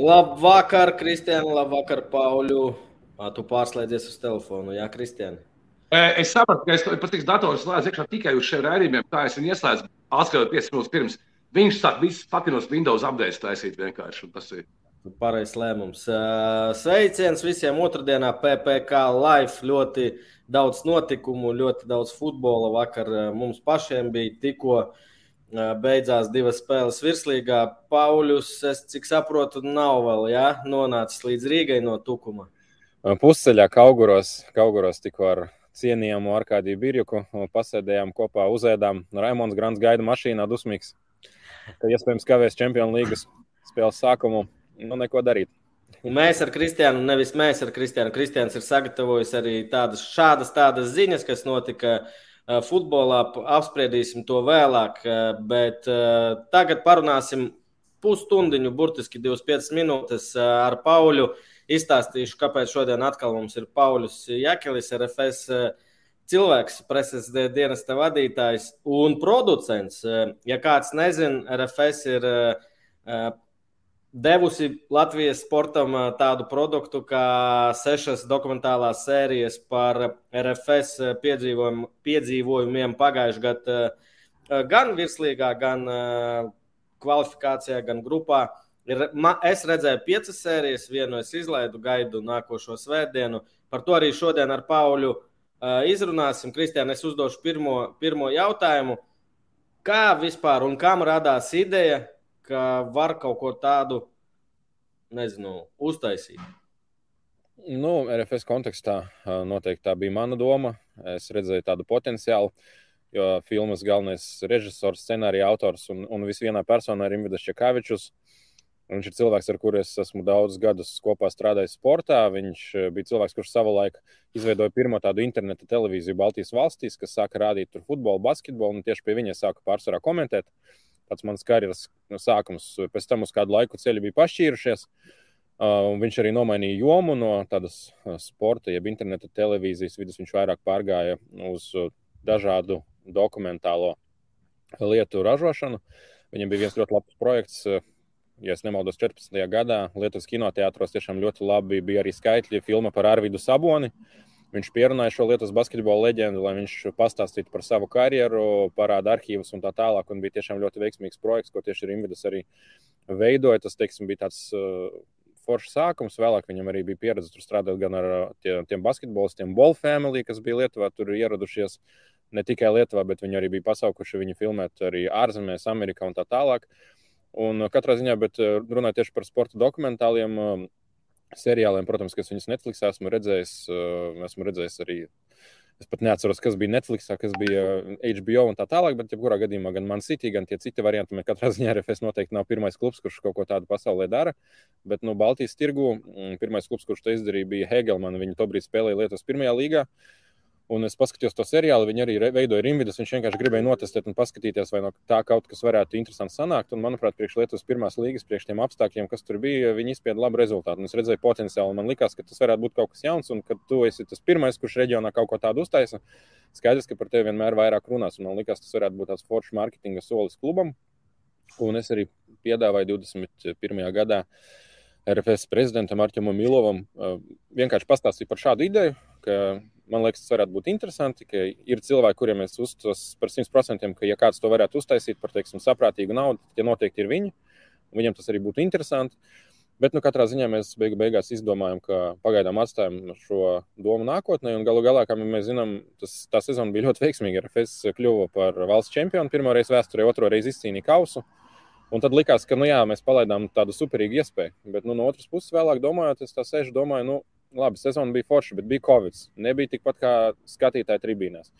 Labvakar, Kristiāna, labvakar, Pauļu. Tu pārslēdzies uz telefonu, Jā, Kristiāna. Es sapratu, ka es patiks dators slēdzu iekšā tikai uz šiem raidījumiem, kā es viņu ieslēdzu, atskatot 5 minūtes pirms. Viņš sāk visus patinos Windows updates taisīt vienkārši. Tas ir. Pareizs lēmums. Sveiciens visiem otrdienā PPC live. Ļoti daudz notikumu, ļoti daudz futbola. Vakar mums pašiem bija tikko beidzās divas spēles virslīgā. Pauļus, es cik saprotu, nav vēl ja? nonācis līdz Rīgai no Tukuma. Pusceļā Kauguros, Kauguros tikko ar cienījamu Arkādiju Birjuku. Pasēdējām kopā, uzēdām. Raimons Grants gaida mašīnā, dusmīgs. Ka iespējams kavēs Čempionu līgas spēles sākumu. Nu, neko darīt. Mēs ar Kristiānu, nevis mēs ar Kristiānu. Kristiāns ir sagatavojis arī tādas, šādas tādas ziņas, kas notika futbolā. Apspriedīsim to vēlāk, bet tagad parunāsim pusstundiņu, burtiski 25 minūtes ar Pauļu. Izstāstīšu, kāpēc šodien atkal mums ir Pauļus Jakelis, RFS cilvēks, preses dienesta vadītājs un producents. Ja kāds nezina, RFS ir devusi Latvijas sportam tādu produktu kā sešas dokumentālās sērijas par RFS piedzīvojum, piedzīvojumiem pagājušajā gadā, gan virslīgā, gan kvalifikācijā, gan grupā. Ir, ma, es redzēju piecas sērijas, vienu es izlaidu, gaidu nākošo svētdienu. Par to arī šodien ar Pauli uh, izrunāsim. Kristiāna, es uzdošu pirmo, pirmo jautājumu. Kā vispār un kam radās ideja, ka var kaut ko tādu, nezinu, uztaisīt? Nu, RFS kontekstā noteikti tā bija mana doma. Es redzēju tādu potenciālu, jo filmas galvenais režisors, scenārija autors un, un visvienā personā ir Invidas Čekāvičs. Viņš ir cilvēks, ar kuru es esmu daudzus gadus kopā strādājis sportā. Viņš bija cilvēks, kurš savulaik izveidoja pirmo tādu interneta televīziju Baltijas valstīs, kas sāka rādīt tur futbolu, basketbolu, un tieši pie viņa sāka pārsvarā komentēt. Tas mans karjeras sākums, pēc tam uz kādu laiku ceļi bija pašķīrušies. Uh, viņš arī nomainīja jomu no tādas uh, sporta, jeb interneta televīzijas vidus. Viņš vairāk pārgāja uz uh, dažādu dokumentālo lietu ražošanu. Viņam bija viens ļoti labs projekts, ja nemaldos, 14. gadā Lietuvas kinoteātros tiešām ļoti labi bija arī skaitļi filma par Arvidu Saboni. Viņš pierunāja šo Lietuvas basketbola leģendu, lai viņš pastāstītu par savu karjeru, parāda arhīvus un tā tālāk. Un bija tiešām ļoti veiksmīgs projekts, ko tieši Rimvidas arī veidoja. Tas, teiksim, bija tāds uh, foršs sākums. Vēlāk viņam arī bija pieredze tur strādāt gan ar uh, tie, tiem basketbolistiem, Ball Family, kas bija Lietuvā, tur ieradušies ne tikai Lietuvā, bet viņi arī bija pasaukuši viņu filmēt arī ārzemēs, Amerikā un tā tālāk. Un uh, katrā ziņā, bet uh, runājot tieši par sporta dokumentāliem um, seriāliem, protams, kas viņas Netflix esmu redzējis, uh, esmu redzējis arī. Es pat neatceros, kas bija Netflix, kas bija HBO un tā tālāk, bet, jebkurā gadījumā, gan Man City, gan tie citi varianti, man katrā ziņā RFS noteikti nav pirmais klubs, kurš kaut ko tādu pasaulē dara. Bet, nu, Baltijas tirgu mm, pirmais klubs, kurš to izdarīja, bija Hegelman. Viņi tobrīd spēlēja Lietuvas pirmajā līgā. Uh, Un es paskatījos to seriālu, viņi arī veidoja rimvidus. Viņš vienkārši gribēja notestēt un paskatīties, vai no tā kaut kas varētu interesants sanākt. Un, manuprāt, priekš Lietuvas pirmās līgas, priekš tiem apstākļiem, kas tur bija, viņi izspieda labu rezultātu. Un es redzēju potenciālu. Man liekas, ka tas varētu būt kaut kas jauns, un ka tu esi tas pirmais, kurš reģionā kaut ko tādu uztaisa. Skaidrs, ka par tevi vienmēr vairāk runās. Un man liekas, tas varētu būt tāds foršs mārketinga solis klubam. Un es arī piedāvāju 21. gadā. RFS prezidentam Arčunam Milovam vienkārši pastāstīja par šādu ideju, ka man liekas, tas varētu būt interesanti, ka ir cilvēki, kuriem es uztos par 100%, ka, ja kāds to varētu uztaisīt par, teiksim, saprātīgu naudu, tad tie noteikti ir viņi. Viņam tas arī būtu interesanti. Bet, nu, katrā ziņā mēs beigu, beigās izdomājām, ka pagaidām atstājam šo domu nākotnē. Galu galā, kā mēs zinām, tas, tā sezona bija ļoti veiksmīga. RFS kļuva par valsts čempionu pirmo reizi vēsturē, otro reizi izcīnīja kausu. Un tad likās, ka, nu, jā, mēs palaidām tādu superīgu iespēju. Bet, nu, no otras puses, vēlāk domājot, es tā sēžu, domāju, nu, labi, sezona bija forša, bet bija Covid. Nebija tikpat kā skatītāji tribīnēs.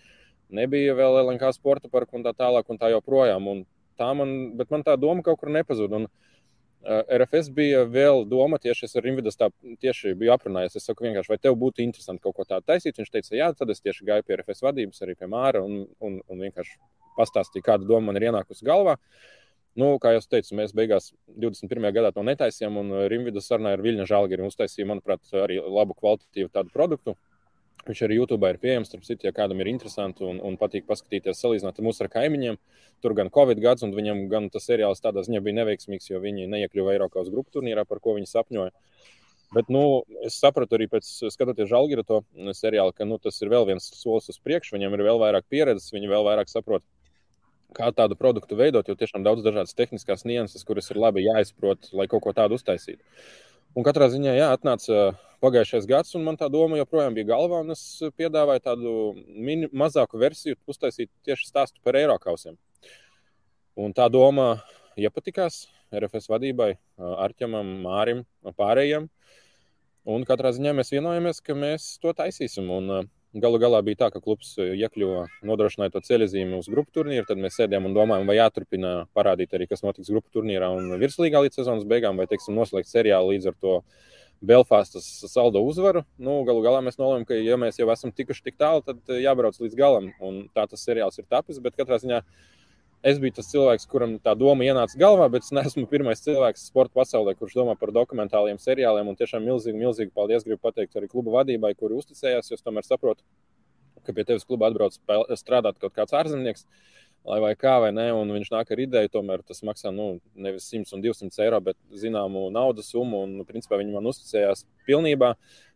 Nebija vēl LNK sporta parka un tā tālāk, un tā joprojām. Un tā man, bet man tā doma kaut kur nepazuda. Un, uh, RFS bija vēl doma, tieši es ar Invidas tā tieši biju aprunājies. Es saku, vienkārši, vai tev būtu interesanti kaut ko tādu taisīt? Viņš teica, jā, tad es tieši gāju pie RFS vadības, arī pie Māra un, un, un vienkārši pastāstīju, kāda doma man ir ienākusi galvā. Uh, Nu, kā jau teicu, mēs beigās 21. gadā to netaisījām, un uh, Rimvidas sarunā ar Viļņa Žalgiri uztaisīja, manuprāt, arī labu kvalitatīvu tādu produktu. Viņš arī YouTube ir pieejams. Starp citu, ja kādam ir interesanti un, un patīk paskatīties, salīdzināt mūsu ar kaimiņiem, tur gan Covid gads, un viņam gan tas seriāls tādā ziņā bija neveiksmīgs, jo viņi neiekļuva Eiropas grupu turnīrā, par ko viņi sapņoja. Bet nu, es sapratu arī pēc skatoties Žalgiru to seriālu, ka nu, tas ir vēl viens solis uz priekšu. Viņam ir vēl vairāk pieredzes, viņi vēl vairāk saprot, kā tādu produktu veidot, jo tiešām daudz dažādas tehniskās nianses, kuras ir labi jāizprot, lai kaut ko tādu uztaisītu. Un katrā ziņā, jā, atnāca pagājušais gads, un man tā doma joprojām bija galvā. Es piedāvāju tādu mini, mazāku versiju, uztaisīt tieši stāstu par Eiropausiem. Un tā doma iepatikās RFS vadībai, Arčamam, Mārim pārējiem. Un katrā ziņā mēs vienojamies, ka mēs to taisīsim. Un, Galu galā bija tā, ka klubs iekļuva, nodrošināja to ceļzīmi uz grupu turnīru. Tad mēs sēdējām un domājām, vai jāturpina parādīt arī, kas notiks grupu turnīrā un virslīgā līdz sezonas beigām, vai, teiksim, noslēgt seriālu līdz ar to Belfastas saldo uzvaru. Nu, galu galā mēs nolēmām, ka, ja mēs jau esam tikuši tik tālu, tad jābrauc līdz galam. Un tā tas seriāls ir tapis. Bet katrā ziņā es biju tas cilvēks, kuram tā doma ienāca galvā, bet es neesmu pirmais cilvēks sporta pasaulē, kurš domā par dokumentāliem seriāliem. Un tiešām milzīgi, milzīgi paldies gribu pateikt arī kluba vadībai, kuri uzticējās. Es tomēr saprotu, ka pie tevis klubā atbrauc strādāt kaut kāds ārzemnieks. Lai vai kā, vai nē, un viņš nāk ar ideju, tomēr tas maksā nu, nevis 100 un 200 eiro, bet zināmu naudas summu. Un, nu, principā, viņi man uzticējās pilnībā.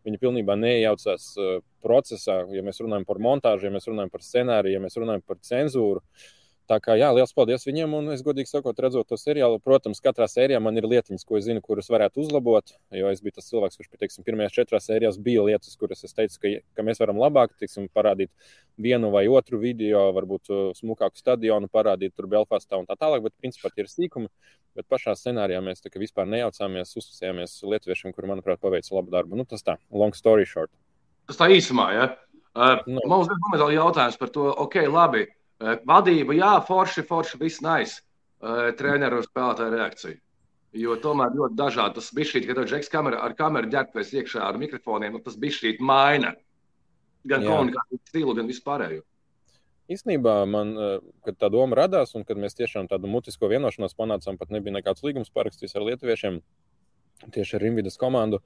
Viņi pilnībā neiejaucās uh, procesā, ja mēs runājam par montāžu, ja mēs runājam par scenāriju, ja mēs runājam par cenzūru. Uh, Tā kā jā, liels paldies viņiem. Un es godīgi sakot, redzot to seriālu, protams, katrā sērijā man ir lietiņas, ko es zinu, kuras varētu uzlabot. Jo es biju tas cilvēks, kurš, teiksim, pirmajās četrās sērijās bija lietas, kuras es teicu, ka, ka mēs varam labāk, teiksim, parādīt vienu vai otru video, varbūt uh, smukāku stadionu, parādīt tur Belfastā un tā tālāk. Bet, principā, tie ir sīkumi. Bet pašā scenārijā mēs tā kā vispār nejaucāmies, uzticējāmies lietuviešiem, kuri, manuprāt, paveica labu darbu. Nu, tas tā, long story short. Tas tā īsumā, ja? Uh, no. Mums ir jautājums par to, ok, labi. Eh, vadība, jā, forši, forši, viss nice. Eh, treneru un spēlētāju reakciju. Jo tomēr ļoti dažādi tas bija šī, kad Džeks kamera, ar kameru ģērbties iekšā ar mikrofoniem, nu, tas bija šī maina. Gan komunikācijas stilu, gan vispārējo. Īstenībā man, eh, kad tā doma radās, un kad mēs tiešām tādu mutisko vienošanos panācām, pat nebija nekāds līgums parakstīts ar lietuviešiem, tieši ar Rimvidas komandu.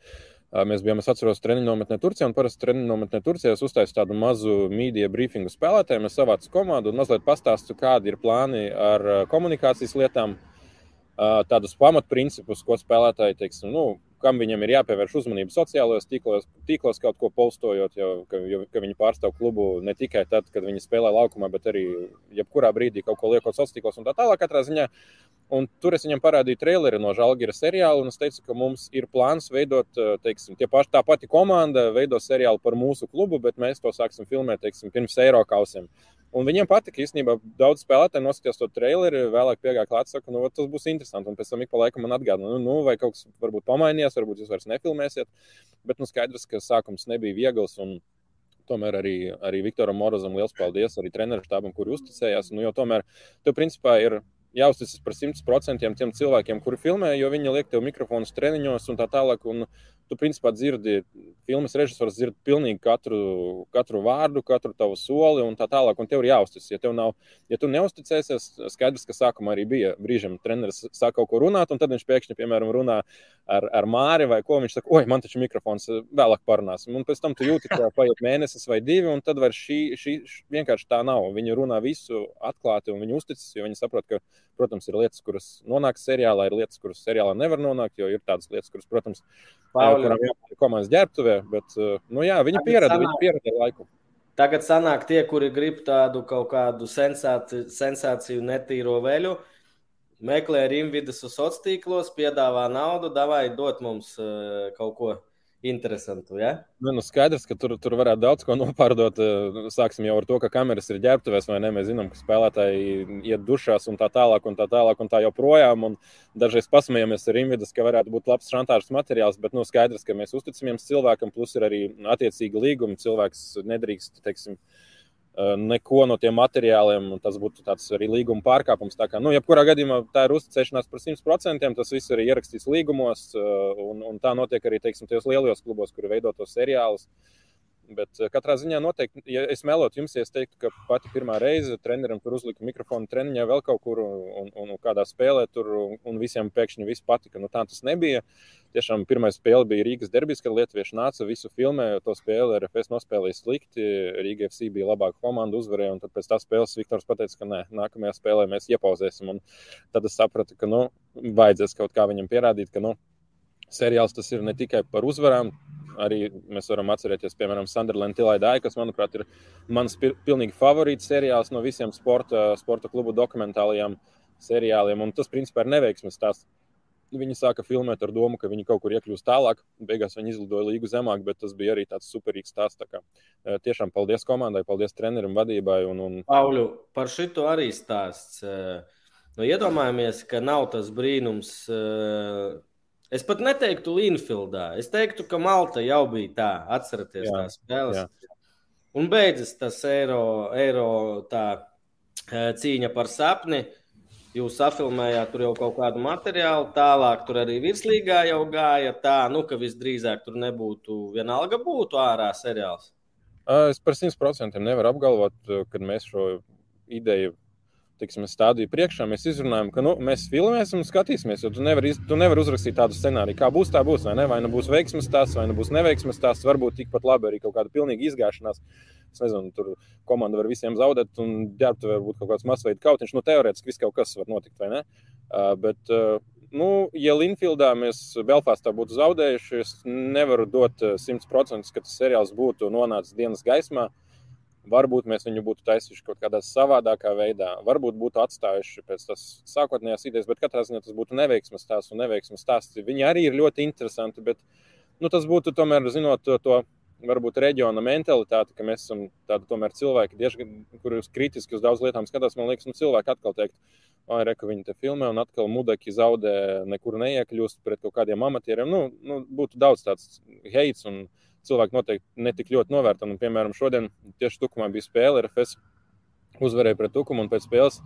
Mēs bijām, es atceros, treniņu nometnē Turcijā, un parasti treniņu nometnē Turcijā es uztaisu tādu mazu mīdiju briefingu spēlētājiem. Es savācu komandu un mazliet pastāstu, kādi ir plāni ar komunikācijas lietām, tādus pamatprincipus, ko spēlētāji, teiksim, nu, kam viņam ir jāpievērš uzmanība sociālajos tīklos, tīklos kaut ko postojot, jo, ka, jo, ka viņi pārstāv klubu ne tikai tad, kad viņi spēlē laukumā, bet arī jebkurā brīdī kaut ko liekot sociālos tīklos un tā tālāk. Katrā ziņā Un tur es viņam parādīju traileri no Žalgira seriāla, un es teicu, ka mums ir plāns veidot, eh, teiksim, paši, tā pati komanda veido seriālu par mūsu klubu, bet mēs to sāksim filmēt, teiksim, pirms Eiropausiem. Un viņiem patika, īstenībā, daudz spēlētāju noskatījās to traileri, vēlāk piegāja klāt, saka, nu, tas būs interesanti. Un pēc tam ik pa laikam man atgādina, nu, nu, vai kaut kas varbūt pamainījās, varbūt jūs vairs nefilmēsiet. Bet, nu, skaidrs, ka sākums nebija viegls. Un, Tomēr arī, arī Viktoram Morozam liels paldies, arī treneru štābam, kuri uzticējās. Nu, jo tomēr, tev principā ir jāuzticas par 100% tiem cilvēkiem, kuri filmē, jo viņi liek tev mikrofonus treniņos un tā tālāk. Un tu principā dzirdi, filmas režisors dzird pilnīgi katru, katru vārdu, katru tavu soli un tā tālāk. Un tev ir jāuzticas. Ja, nav, ja tu neusticēsies, skaidrs, ka sākumā arī bija brīžiem treneris sāk kaut ko runāt, un tad viņš pēkšņi, piemēram, runā ar, ar Māri vai ko. Viņš saka, oi, man taču mikrofons vēlāk parunāsim. Un pēc tam tu jūti, ka paiet mēnesis vai divi, un tad vairs šī, šī vienkārši tā nav. Viņi runā visu atklāti, un viņi uzticas, jo viņi saprot, ka Protams, ir lietas, kuras nonāk seriālā, ir lietas, kuras seriālā nevar nonākt, jo ir tādas lietas, kuras, protams, jābūt komandas ģērbtuvē, bet eh, nu, jā, viņi pierada, viņi pierada laiku. Tagad sanāk tie, kuri grib tādu kaut kādu sensāciju, sensāciju netīro veļu, meklē rimvidus uz sociālos tīklos, piedāvā naudu, davai dot mums uh, kaut ko interesantu. Ja? Nu, nu skaidrs, ka tur, tur varētu daudz ko nopārdot. Eh, sāksim jau ar to, ka kameras ir ģērbtuvēs, vai ne? Mēs zinām, ka spēlētāji iet dušās un tā tālāk, un tā tālāk, un tā joprojām. Un dažreiz pasmējamies ar Invidas, ka varētu būt labs šantāžas materiāls, bet nu, skaidrs, ka mēs uzticamies cilvēkam, plus ir arī attiecīgi līgumi. Cilvēks nedrīkst, teiksim, uh, neko no tiem materiāliem. Tas būtu arī līguma pārkāpums. Tā kā, nu, jebkurā gadījumā tā ir uzticēšanās par 100%. Tas viss ir ierakstīts līgumos, un, un tā notiek arī teiksim, tajos lielajos klubos, kuri veido tos seriālus. Bet katrā ziņā noteikti, ja es melotu jums, ja es teiktu, ka pati pirmā reize trenerim tur uzlika mikrofonu treniņā vēl kaut kur un, un, un kādā spēlē tur, un, visiem pēkšņi viss patika. Nu, tā tas nebija. Tiešām pirmā spēle bija Rīgas derbijas, kad Lietuvieši nāca visu filmēju. To spēli RFS nospēlēja slikti. Rīga FC bija labāka komanda, uzvarēja. Un tad pēc tās spēles Viktors teica, ka nē, nākamajā spēlē mēs iepauzēsim. Un tad es sapratu, ka nu, vajadzēs kaut kā viņam pierādīt, ka nu, seriāls tas ir ne tikai par uzvarām. Arī mēs varam atcerēties, piemēram, Sunderland Tilaidāju, kas, manuprāt, ir mans pilnīgi favorīts seriāls no visiem sporta, sporta klubu dokumentālajiem seriāliem. Un tas, principā, ir neveiksmes stāsts. Viņi sāka filmēt ar domu, ka viņi kaut kur iekļūs tālāk. Beigās viņi izlidoja līgu zemāk, bet tas bija arī tāds superīgs stāsts. Tā kā, tiešām paldies komandai, paldies trenerim, vadībai. Un, un... Pauļu, par šito arī stāsts. Nu, iedomājamies, ka nav tas brīnums Es pat neteiktu Linfieldā. Es teiktu, ka Malta jau bija tā, atcerieties jā, tās spēles. Jā. Un beidzas tas eiro, eiro tā, cīņa par sapni. Jūs afilmējāt tur jau kaut kādu materiālu, tālāk tur arī virslīgā jau gāja tā, nu, ka visdrīzāk tur nebūtu vienalga būtu ārā seriāls. Es par 100% nevaru apgalvot, kad mēs šo ideju tiksim, stādīju priekšā, mēs izrunājam, ka nu, mēs filmēsim un skatīsimies. Tu nevari nevar uzrakstīt tādu scenāriju, kā būs, tā būs. Vai, ne? vai nu būs veiksmes stāsts, vai nu būs neveiksmes stāsts. Varbūt tikpat labi arī kaut kāda pilnīga izgāšanās. Es nezinu, tur komanda var visiem zaudēt, un ģērbta var būt kaut kāds masveida kautiņš. Nu, teorētiski viss kaut kas var notikt, vai ne? Uh, bet, uh, nu, ja Linfieldā mēs Belfastā būtu zaudējuši, es nevaru dot 100% ka tas seriāls būtu nonācis dienas gaismā. Uh, Varbūt mēs viņu būtu taisījuši kaut kādā savādākā veidā, varbūt būtu atstājuši pēc tās sākotnējās idejas, bet katrā ziņā tas būtu neveiksmes stāsts un neveiksmes stāsts. Viņi arī ir ļoti interesanti, bet nu, tas būtu tomēr, zinot to, to varbūt reģiona mentalitāti, ka mēs esam tādi tomēr cilvēki, diezgan, kurus kritiski uz daudz lietām skatās. Man liekas, nu, cilvēki atkal teikt, vai re, ka viņi te filmē un atkal mudaki zaudē, nekur neiekļūst pret kaut kādiem amatieriem. Nu, nu, būtu daudz tāds heits un cilvēki noteikti netik ļoti novērtami. Piemēram, šodien tieši Tukumā bija spēle, RFS uzvarēja pret Tukumu un pēc spēles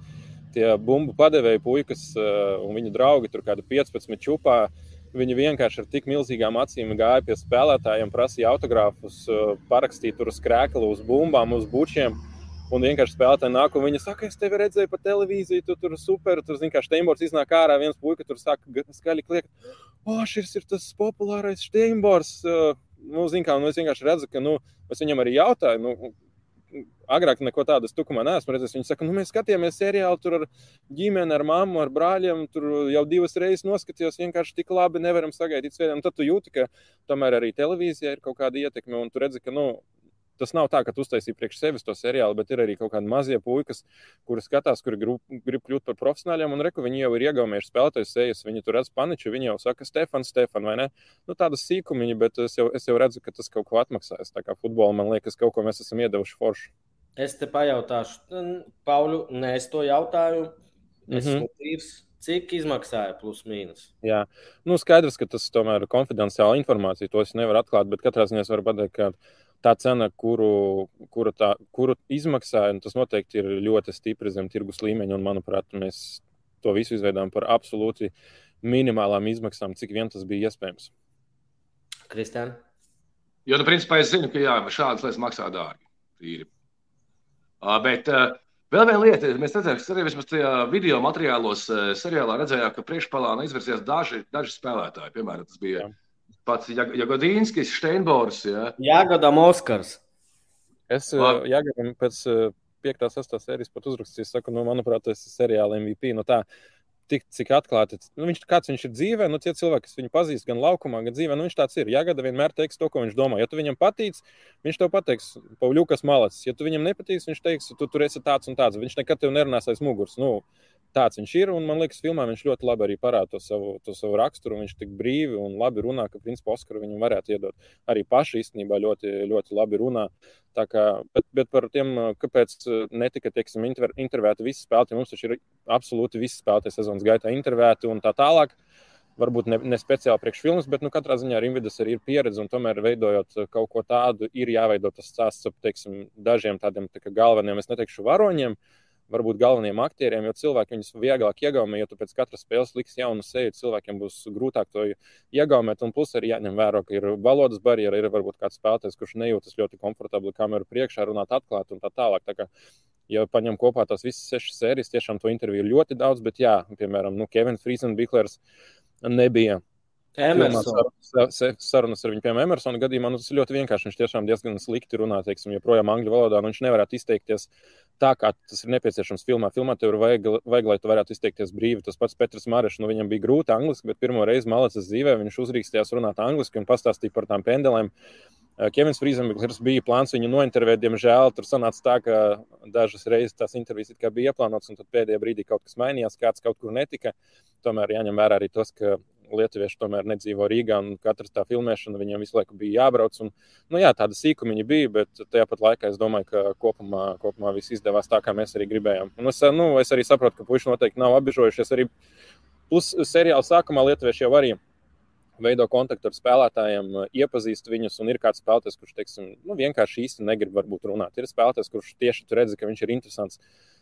tie bumbu padevēji puikas uh, un viņu draugi tur kādi 15 čupā. Viņi vienkārši ar tik milzīgām acīm gāja pie spēlētājiem, prasīja autogrāfus, uh, parakstīja tur uz krēklu, uz bumbām, uz bučiem. Un vienkārši spēlētāji nāk, un viņi saka, es tevi redzēju pa televīziju, tu tur super. Tur zina, kā Steinbors iznāk ārā, viens puika tur saka, skaļi kliegt, o, šis ir tas populārais Steinbors. Uh, nu, kā, nu, es vienkārši redzu, ka nu, es viņam arī jautāju. Nu, Agrāk neko tādu es tukumā neesmu redzējis. Viņi saka, nu, mēs skatījāmies seriālu tur ar ģimeni, ar mammu, ar brāļiem. Tur jau divas reizes noskatījos, vienkārši tik labi nevaram sagaidīt svētdienu. Tad tu jūti, ka tomēr arī televīzijā ir kaut kāda ietekme. Un tu redzi, ka nu, tas nav tā, ka tu uztaisīji priekš sevis to seriālu, bet ir arī kaut kādi mazie puikas, kuri skatās, kuri grib, grib kļūt par profesionāļiem. Un reku viņi jau ir iegaumējuši spēlētājus, sejas, viņi tur redz paniču, viņi jau saka, Stefan, Stefan, vai ne? Nu, tādas sīkumiņi, bet es jau, es jau redzu, ka tas kaut ko atmaksājas. Tā kā futbolā man liekas, kaut ko mēs esam iedevuši foršu. Es te pajautāšu, Pauļu, nē, es to jautāju. Es mm -hmm. tīrs, cik izmaksāja plus mīnus? Jā, nu skaidrs, ka tas tomēr ir konfidenciāla informācija. To es nevaru atklāt, bet katrā ziņā es varu pateikt, ka tā cena, kuru, kuru, tā, kuru izmaksāja, tas noteikti ir ļoti stipri zem tirgus līmeņa. Un, manuprāt, mēs to visu izveidojam par absolūti minimālām izmaksām, cik vien tas bija iespējams. Kristiāna? Jo, nu, principā, es zinu, ka jā, šādas lietas maksā dārgi. Tīri. Uh, bet uh, vēl viena lieta, mēs redzējām, ka arī vismaz tajā video materiālos, uh, seriālā redzējām, ka priekšpalāna izvirzījās daži, daži spēlētāji. Piemēram, tas bija jā pats Jagodīnskis, Steinbors. Ja. Jāgadam Oskars. Es Jāgadam pēc 5. 6. sērijas pat uzrakstīju, saku, nu, manuprāt, tas ir seriāla MVP. Nu, tā, tik, cik atklāti nu, viņš, viņš ir dzīvē, nu, tie cilvēki, kas viņu pazīst gan laukumā, gan dzīvē, nu, viņš tāds ir. Jāgada vienmēr teiks to, ko viņš domā. Ja tu viņam patīc, viņš tev pateiks, Pauļukas malacis. Ja tu viņam nepatīc, viņš teiks, tu tur esi tāds un tāds. Viņš nekad tev nerunās aiz muguras. Nu, tāds viņš ir. Man liekas, filmā viņš ļoti labi arī parāda to savu, to savu raksturu. Viņš tik brīvi un labi runā, ka principā Oskaru viņam varētu iedot. Arī paši īstenībā ļoti, ļoti labi runā. Kā, bet, bet par tiem, kāpēc netika teiksim, interv intervēti visi spēlētāji, mums taču ir absolūti visi spēlētāji sezonas gaitā intervēti un tā tālāk. Varbūt ne, ne speciāli priekš filmas, bet nu, katrā ziņā Rimvidas arī ir pieredze. Tomēr, veidojot kaut ko tādu, ir jāveido tas stāsts ap teiksim, dažiem tādiem tā galveniem, es neteikšu varoņiem, uh, varbūt galvenajiem aktieriem, jo cilvēki viņus vieglāk iegaumē, jo pēc katras spēles liks jaunu seju, cilvēkiem būs grūtāk to iegaumēt. Un plus arī jāņem vērā, ka ir valodas barjera, ir varbūt kāds spēlētājs, kurš nejūtas ļoti komfortabli kameru priekšā, runāt atklāti un tā tālāk. Tā kā, ja paņem kopā tās visas sešas sērijas, tiešām to interviju ir ļoti daudz, bet jā, piemēram, nu, Kevins Frīsens nebija Sarunas ar viņu, piemēram, Emersona gadījumā, nu, tas ir ļoti vienkārši. Viņš tiešām diezgan slikti runā, teiksim, joprojām angļu valodā, un viņš nevarētu izteikties tā, kā tas ir nepieciešams filmā. Filmā tev ir vajag, vajag lai tu varētu izteikties brīvi. Tas pats Petrs Marešs, nu, viņam bija grūti angliski, bet pirmo reizi malacas dzīvē viņš uzrīkstījās runāt angliski un pastāstīja par tām pendelēm. Kevins Frīzemeklis bija plāns viņu nointervēt, diemžēl tur sanāca tā, ka dažas reizes tās intervijas bija ieplānotas, un tad pēdējā brīdī kaut kas mainījās, kāds kaut kur netika. Tomēr jāņem vērā arī tas, ka lietuvieši tomēr nedzīvo Rīgā, un katrs tā filmēšana viņam visu laiku bija jābrauc. Un, nu, jā, tāda sīkumiņa bija, bet tajā pat laikā es domāju, ka kopumā, kopumā viss izdevās tā, kā mēs arī gribējām. Un es, nu, es arī saprotu, ka puiši noteikti nav apbežojušies. Arī plus seriāla sākumā lietuvieši jau arī veido kontaktu ar spēlētājiem, iepazīst viņus, ir kāds spēlētājs, kurš teiksim, nu, vienkārši īsti negrib varbūt runāt. Ir spēlētājs, kurš tieši redz, ka viņš ir interesants Eh,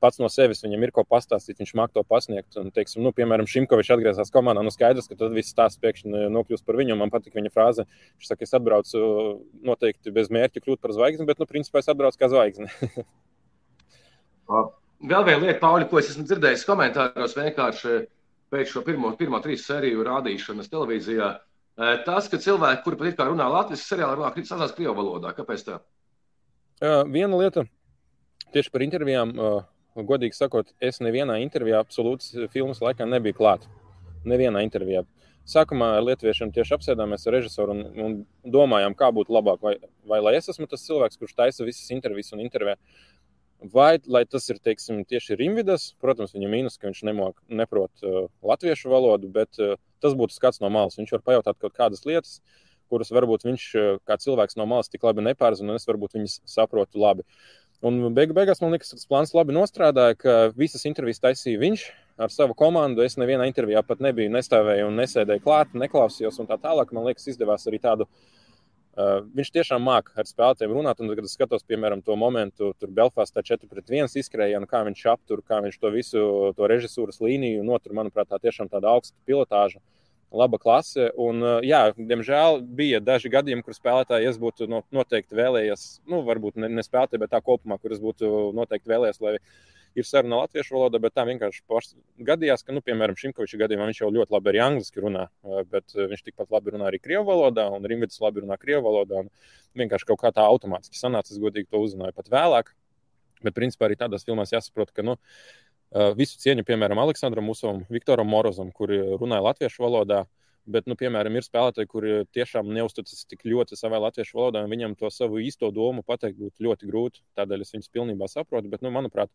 pats no sevis viņam ir ko pastāstīt, viņš māca to pasniegt. Un, teiksim, nu, piemēram, Šimkovičs atgriezās komandā. Nu, skaidrs, ka tad viss stāsts pēkšņi nokļūst par viņu. Man patīk viņa frāze. Viņš saka, es atbraucu noteikti bez mērķa kļūt par zvaigzni, bet, nu, principā es atbraucu kā zvaigzne. Vēl viena lieta, Pauļa, ko es esmu dzirdējis komentāros, vienkārši pēc šo pirmo, pirmo trīs sēriju rādīšanas televīzijā. Eh, tas, ka cilvēki, kuri pat ir kā runā latviešu seriālā, runā krievu valodā, kāpēc tā? Uh, viena lieta, tieši par intervijām, uh, godīgi sakot, es nevienā intervijā, absolūti filmas laikā nebiju klāt. Nevienā intervijā. Sākumā ar lietuviešiem tieši apsēdāmies ar režisoru un, un domājām, kā būtu labāk. Vai, vai lai es esmu tas cilvēks, kurš taisa visas intervijas un intervijā, vai lai tas ir teiksim, tieši Rimvidas. Protams, viņam mīnus, ka viņš nemok, neprot uh, latviešu valodu, bet uh, tas būtu skats no malas. Viņš var pajautāt kaut kādas lietas, kuras varbūt viņš uh, kā cilvēks no malas tik labi nepārzina, un es varbūt viņas saprotu labi. Uh, Un beigu, beigās man liekas, tas plāns labi nostrādāja, ka visas intervijas taisīja viņš ar savu komandu. Es nevienā intervijā pat nebiju, nestāvēju un nesēdēju klāt, neklausījos un tā tālāk. Man liekas, izdevās arī tādu. Uh, viņš tiešām māca ar spēlētājiem runāt, un, kad es skatos, piemēram, to momentu, tur Belfastā 4 pret 1 izskrēja, un kā viņš aptur, kā viņš to visu, to režisūras līniju notur, manuprāt, tā tiešām tāda augsta pilotāža. Uh, laba klase. Un, jā, diemžēl bija daži gadījumi, kur spēlētāji es būtu noteikti vēlējies, nu, varbūt ne, ne spēlētāji, bet tā kopumā, kur es būtu noteikti vēlējies, lai ir saruna latviešu valodā, bet tā vienkārši gadījās, ka, nu, piemēram, Šimkoviča gadījumā viņš jau ļoti labi arī angliski runā, bet viņš tikpat labi runā arī krievu valodā, un Rimvidis labi runā krievu valodā. Vienkārši kaut kā tā automātiski sanāca, es godīgi to uzzināju pat vēlāk. Bet, principā, arī tādās filmās jāsaprot, ka, nu, uh, Visu cieņu, piemēram, Aleksandram Musovam, Viktoram Morozam, kuri runāja latviešu valodā. Bet, nu, piemēram, ir spēlētāji, kuri tiešām neuzticas tik ļoti savai latviešu valodai, un viņam to savu īsto domu pateikt būtu ļoti grūti. Tādēļ es viņus pilnībā saprotu. Bet, nu, manuprāt,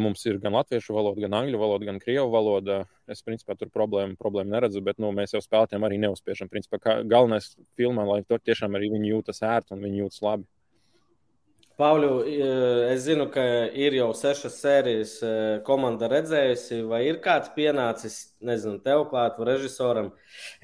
mums ir gan latviešu valoda, gan angļu valoda, gan krievu valoda. Es, principā, tur problēmu, problēmu neredzu, bet nu, mēs jau spēlētājiem arī neuzspiežam. Principā, galvenais filmā, lai tur tiešām arī viņi jūtas ērti un viņi jūtas labi. Pāvļu, es zinu, ka ir jau sešas sērijas komanda redzējusi, vai ir kāds pienācis, nezinu, tev klāt, režisoram,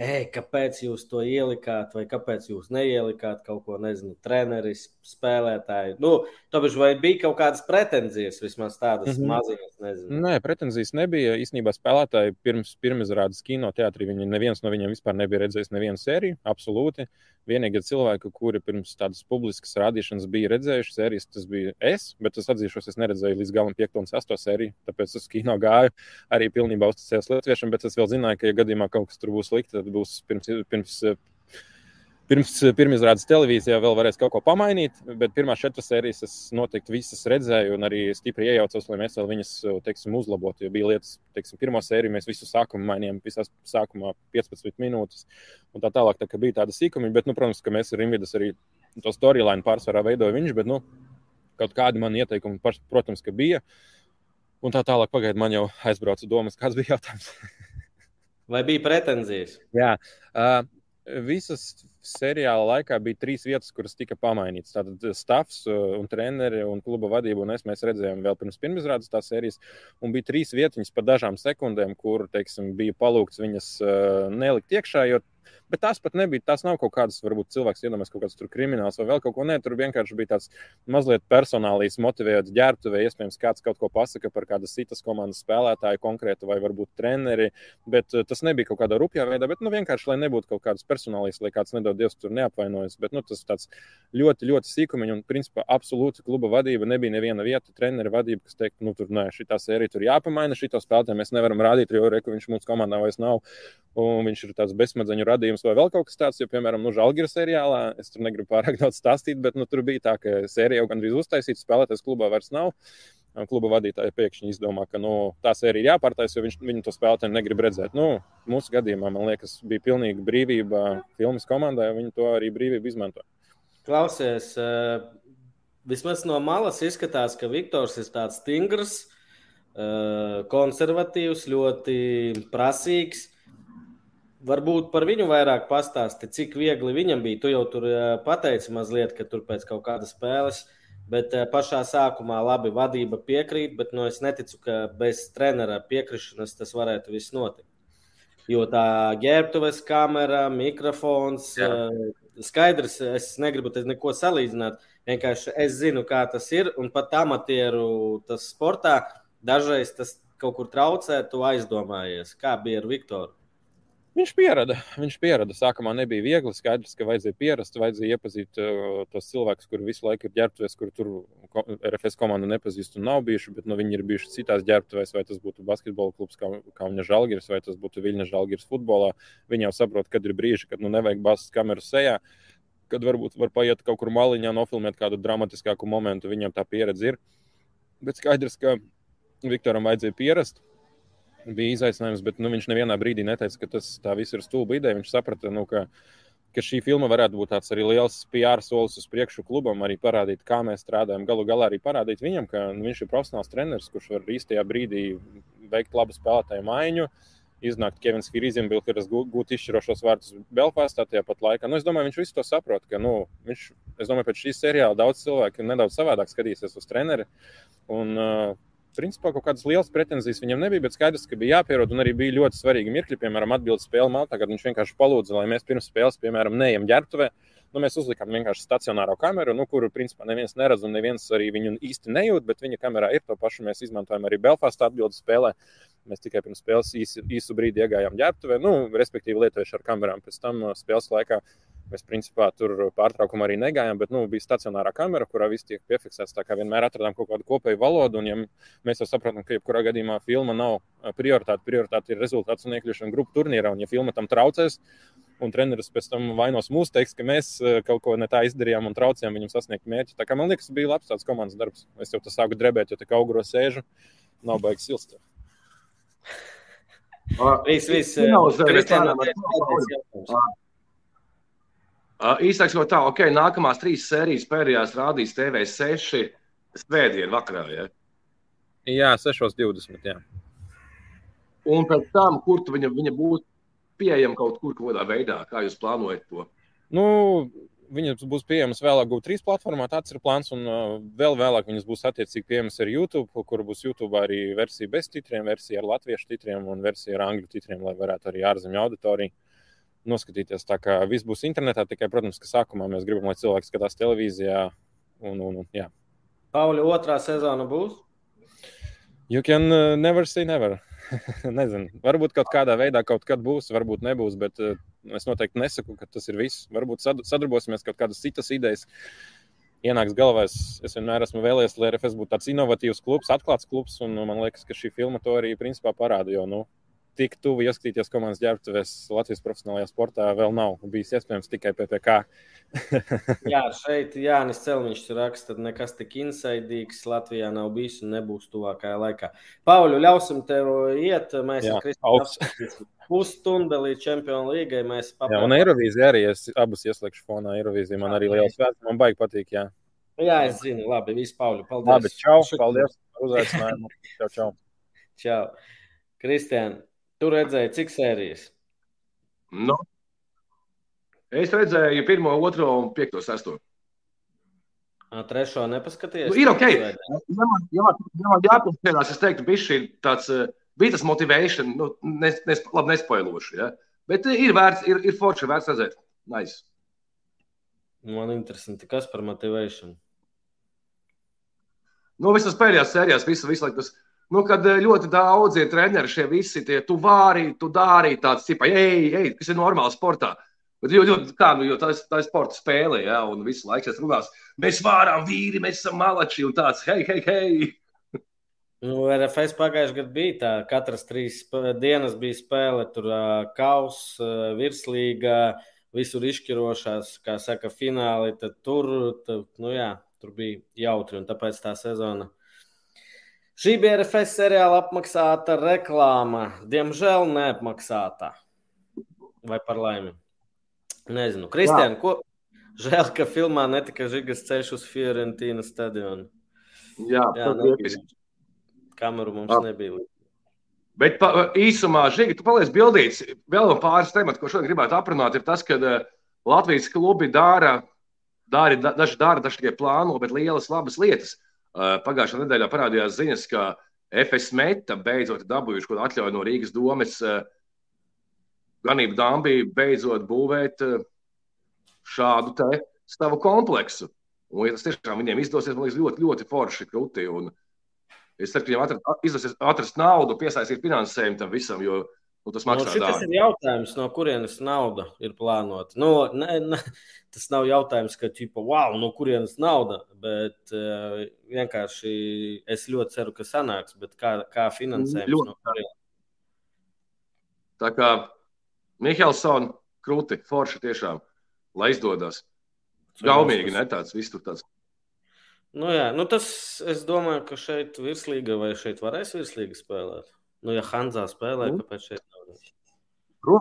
ej, kāpēc jūs to ielikāt, vai kāpēc jūs neielikāt kaut ko, nezinu, treneris, spēlētāji. Nu, tāpēc vai bija kaut kādas pretenzijas, vismaz tādas mm -hmm. maziņas, nezinu. Nē, pretenzijas nebija. Īsnībā spēlētāji pirms pirmizrādes kino teātrī, viņi neviens no viņiem vispār nebija redzējis nevienu sēriju, absolūti. Vienīgie cilvēki, kuri pirms tādas publiskas rādīšanas bija redzējuši sērijas, tas bija es, bet es atzīšos, es neredzēju līdz galam 5 un 6 sēriju. Tāpēc es kino gāju arī pilnībā uzticējos latviešiem, bet es vēl zināju, ka, ja gadījumā kaut kas tur būs slikti, tad būs pirms, pirms pirms pirmizrādes televīzijā vēl varēs kaut ko pamainīt, bet pirmās četras sērijas es noteikti visas redzēju un arī stipri iejaucos, lai mēs vēl viņas teiksim, uzlabotu. Jo bija lietas, teiksim, pirmā sērija mēs visu sākumu mainījām, visās sākumā 15 minūtes un tā tālāk. Tā bija tāda sīkuma, bet, nu, protams, ka mēs ar Rimvidas arī to storyline pārsvarā veidoja viņš, bet, nu, kaut kādi man ieteikumi, protams, bija. Un tā tālāk, pagaidiet, man jau aizbrauca domas, kāds bija jautājums. Vai bija pretenzijas? Jā, uh, visas seriāla laikā bija trīs vietas, kuras tika pamainītas. Tātad stāvs un treneri un kluba vadība un es mēs redzējām vēl pirms pirmizrādes tās sērijas. Un bija trīs vietas par dažām sekundēm, kur teiksim, bija palūgts viņas uh, nelikt iekšā. Jo Bet tās pat nebija, tās nav kaut kādas, varbūt cilvēks iedomājas kaut kāds krimināls vai vēl kaut ko. Nē, tur vienkārši bija tāds mazliet personālīs motivēts ģērbtuvē. Iespējams, kāds kaut ko pasaka par kādas citas komandas spēlētāju konkrētu vai varbūt treneri. Bet uh, tas nebija kaut kādā rupjā veidā, bet nu, vienkārši, lai nebūtu kaut kādas personālīs, lai kāds nedod Dievs tur neapvainojas. Bet nu, tas tāds ļoti, ļoti sīkumiņš un, principā, absolūti kluba vadība. Nebija neviena vieta, trenera vadība, kas teikt, nu, tur nē, šī sērija tur jāpamaina, šī spēlētāja mēs nevaram rādīt, jo reku viņš mūsu komandā vairs nav. Un viņš ir tāds bezsmadzeņu radījums vai vēl kaut kas tāds, jo, piemēram, nu, Žalgiras seriālā, es tur negribu pārāk daudz stāstīt, bet nu, tur bija tā, ka sērija jau gandrīz uztaisīta, spēlētājs klubā vairs nav. Kluba vadītāja pēkšņi izdomā, ka nu, tā sērija ir jāpārtaisa, jo viņš, viņu to spēlētāju negrib redzēt. Nu, mūsu gadījumā, man liekas, bija pilnīga brīvība filmas komandai, un viņi to arī brīvību izmantoja. Klausies, uh, vismaz no malas izskatās, ka Viktors ir tāds stingrs, uh, konservatīvs, ļoti prasīgs. Varbūt par viņu vairāk pastāsti, cik viegli viņam bija. Tu jau tur uh, pateici mazliet, ka tur pēc kaut kādas spēles Bet uh, pašā sākumā labi vadība piekrīt, bet nu, es neticu, ka bez trenera piekrišanas tas varētu viss notikt. Jo tā ģērbtuves kamera, mikrofons, uh, skaidrs, es negribu te neko salīdzināt. Vienkārši es zinu, kā tas ir, un pat amatieru tas sportā dažreiz tas kaut kur traucē, tu aizdomājies, kā bija ar Viktoru. Viņš pierada. Viņš pierada. Sākumā nebija viegli. Skaidrs, ka vajadzēja pierast, vajadzēja iepazīt uh, tos cilvēkus, kuri visu laiku ir ģērbtuvēs, kur tur RFS komanda nepazīst un nav bijuši. Bet nu, viņi ir bijuši citās ģērbtuvēs, vai tas būtu basketbola klubs, kā, kā viņa žēlgiris, vai tas būtu Viļņa žēlgiris futbolā. Viņi jau saprot, kad ir brīži, kad nu, nevajag bāzes kameru sejā. Kad varbūt var paiet kaut kur maliņā, nofilmēt kādu dramatiskāku momentu, viņam tā pieredze ir. Bet skaidrs, ka Viktoram vajadzēja pierast bija izaicinājums, bet nu, viņš nevienā brīdī neteica, ka tas viss ir stulba ideja. Viņš saprata, nu, ka, ka šī filma varētu būt tāds arī liels PR solis uz priekšu klubam, arī parādīt, kā mēs strādājam. Galu galā arī parādīt viņam, ka nu, viņš ir profesionāls treneris, kurš var īstajā brīdī veikt labu spēlētāju maiņu. Iznākt Kevins Fīrīzembils, gūt izšķirošos vārdus Belfāstā tajā pat laikā. Nu, es domāju, viņš visu to saprot, ka, nu, viņš, es domāju, pēc šīs seriāla daudz cilvēku nedaudz savādāk skatīsies uz treneri. Un, uh, principā kaut kādas lielas pretenzijas viņam nebija, bet skaidrs, ka bija jāpierod. Un arī bija ļoti svarīgi mirkļi, piemēram, atbildēt spēli Maltā, kad viņš vienkārši palūdza, lai mēs pirms spēles, piemēram, neejam ģērbtuvē. Nu, mēs uzlikām vienkārši stacionāro kameru, nu, kuru principā neviens neredz un neviens arī viņu īsti nejūt, bet viņa kamerā ir to pašu. Mēs izmantojam arī Belfāstā atbildēt spēlē. Mēs tikai pirms spēles īsu, īsu brīdi iegājām ģērbtuvē, nu, respektīvi lietojuši ar kamerām. Pēc tam uh, spēles laikā Mēs principā tur pārtraukumā arī negājām, bet nu, bija stacionārā kamera, kurā viss tiek piefiksēts. Tā kā vienmēr atradām kaut kādu kopēju valodu, un ja mēs jau saprotam, ka jebkurā gadījumā filma nav prioritāte. Prioritāte ir rezultāts un iekļūšana grupu turnīrā, un ja filma tam traucēs, un treneris pēc tam vainos mūs, teiks, ka mēs kaut ko ne tā izdarījām un traucējām viņam sasniegt mērķi. Tā kā man liekas, bija labs tāds komandas darbs. Es jau tā sāku drebēt, jo tā kā auguro sēžu, nav baigs silst. Viss, viss. Kristiāna, īsāk sakot, tā, ok, nākamās trīs sērijas pēdējās rādīs TV6 svētdien vakarā. Ja? Jā, 6.20. Jā. Un pēc tam, kur viņa, viņa būs pieejama kaut kur, kādā veidā, kā jūs plānojat to? Nu, viņas būs pieejamas vēlāk, GO3 platformā. Tāds ir plāns. Un vēl vēlāk viņas būs attiecīgi pieejamas arī YouTube, kur būs YouTube arī versija bez titriem, versija ar latviešu titriem un versija ar angļu titriem, lai varētu arī ārzemju auditoriju noskatīties. Tā kā viss būs internetā, tikai, protams, ka sākumā mēs gribam, lai cilvēki skatās televīzijā. Un, un, un, jā. Pauļa otrā sezona būs? You can uh, never say never. Nezinu, varbūt kaut kādā veidā kaut kad būs, varbūt nebūs, bet uh, es noteikti nesaku, ka tas ir viss. Varbūt sadarbosimies kaut kādas citas idejas. Ienāks galvā, es, es vienmēr esmu vēlējies, lai RFS būtu tāds inovatīvs klubs, atklāts klubs, un man liekas, ka šī filma to arī principā parāda. Jo, nu, tik tuvu ieskatīties komandas ģērbtuvēs Latvijas profesionālajā sportā vēl nav bijis iespējams tikai PPC. Jā, šeit Jānis Celmiņš raksta, ka nekas tik insaidīgs Latvijā nav bijis un nebūs tuvākajā laikā. Pauļu, ļausim tev iet. Mēs Jā, Kristīnu pusstunda līdz Čempionu līgai. Mēs papildām. Jā, un Eirovīzija arī es abus ieslēgšu fonā. Eirovīzija man arī liels vērts, man baigi patīk. Jā. Jā, es zinu, labi, visu Pauļu. Paldies. Labi, čau, paldies par uzaicinājumu. čau, čau. čau. Kristiāna, Tu redzēji, cik sērijas? Nu, es redzēju pirmo, otro un piekto, sesto. A, trešo nepaskatījies. Nu, ir ok. Ja man, ja man, ja man jāpaskatās, es teiktu, bija šī tāds, bija tas motivation, nu, nes, nes, labi, nespoiloši. Ja? Bet ir vērts, ir, ir forši vērts redzēt. Nice. Man interesanti, kas par motivāciju. Nu, visas pēdējās sērijās, visu, visu laiku tas, nu, kad eh, ļoti daudz ir treneri, šie visi tie, tu vari, tu dari tāds, tipa, ej, ej, kas ir normāli sportā. Bet, jo, jo, kā, nu, jo tā, tā ir sporta spēle, ja, un visu laiku tas runās, mēs varam vīri, mēs esam malači, un tāds, hei, hei, hei. Nu, RFS pagājušajā gadā bija tā, katras trīs dienas bija spēle, tur kaus, uh, virslīga, visur izšķirošās, kā saka, fināli. Tad tur, tad, nu jā, tur bija jautri, un tāpēc tā sezona. Šī bija RFS seriāla apmaksāta reklāma. Diemžēl neapmaksāta. Vai par laimi? Nezinu. Kristiāna, ko? Žēl, ka filmā netika žigas ceļš uz Fiorentīnas stadionu. Jā, Jā nebija. Kameru mums Jā. nebija. Bet pa, īsumā, Žiga, tu paliec bildīts. Vēl pāris temati, ko šodien gribētu aprunāt, ir tas, ka uh, Latvijas klubi dara Dari, daži dara, daži tikai plāno, bet lielas, labas lietas. Pagājušā nedēļā parādījās ziņas, ka FS Meta beidzot dabūjuši kaut atļauju no Rīgas domes ganību dāmbī beidzot būvēt šādu te savu kompleksu. Un, ja tas tiešām viņiem izdosies, man liekas, ļoti, ļoti forši krūti. Un es ceru, ka viņiem atrast, izdosies atrast naudu, piesaistīt finansējumu tam visam, jo Un tas maksā nu, tas ir jautājums, no kurienes nauda ir plānota. Nu, ne, ne, tas nav jautājums, ka, ķipa, wow, no kurienes nauda, bet uh, vienkārši es ļoti ceru, ka sanāks, bet kā, kā finansējums ļoti. no kurienes. Tā kā Mihelsona krūti, forši tiešām, lai izdodas. Gaumīgi, ne tāds, viss tur tāds. Nu jā, nu tas, es domāju, ka šeit virslīga vai šeit varēs virslīga spēlēt. Nu, ja Hanzā spēlē, nu. kāpēc šeit nav?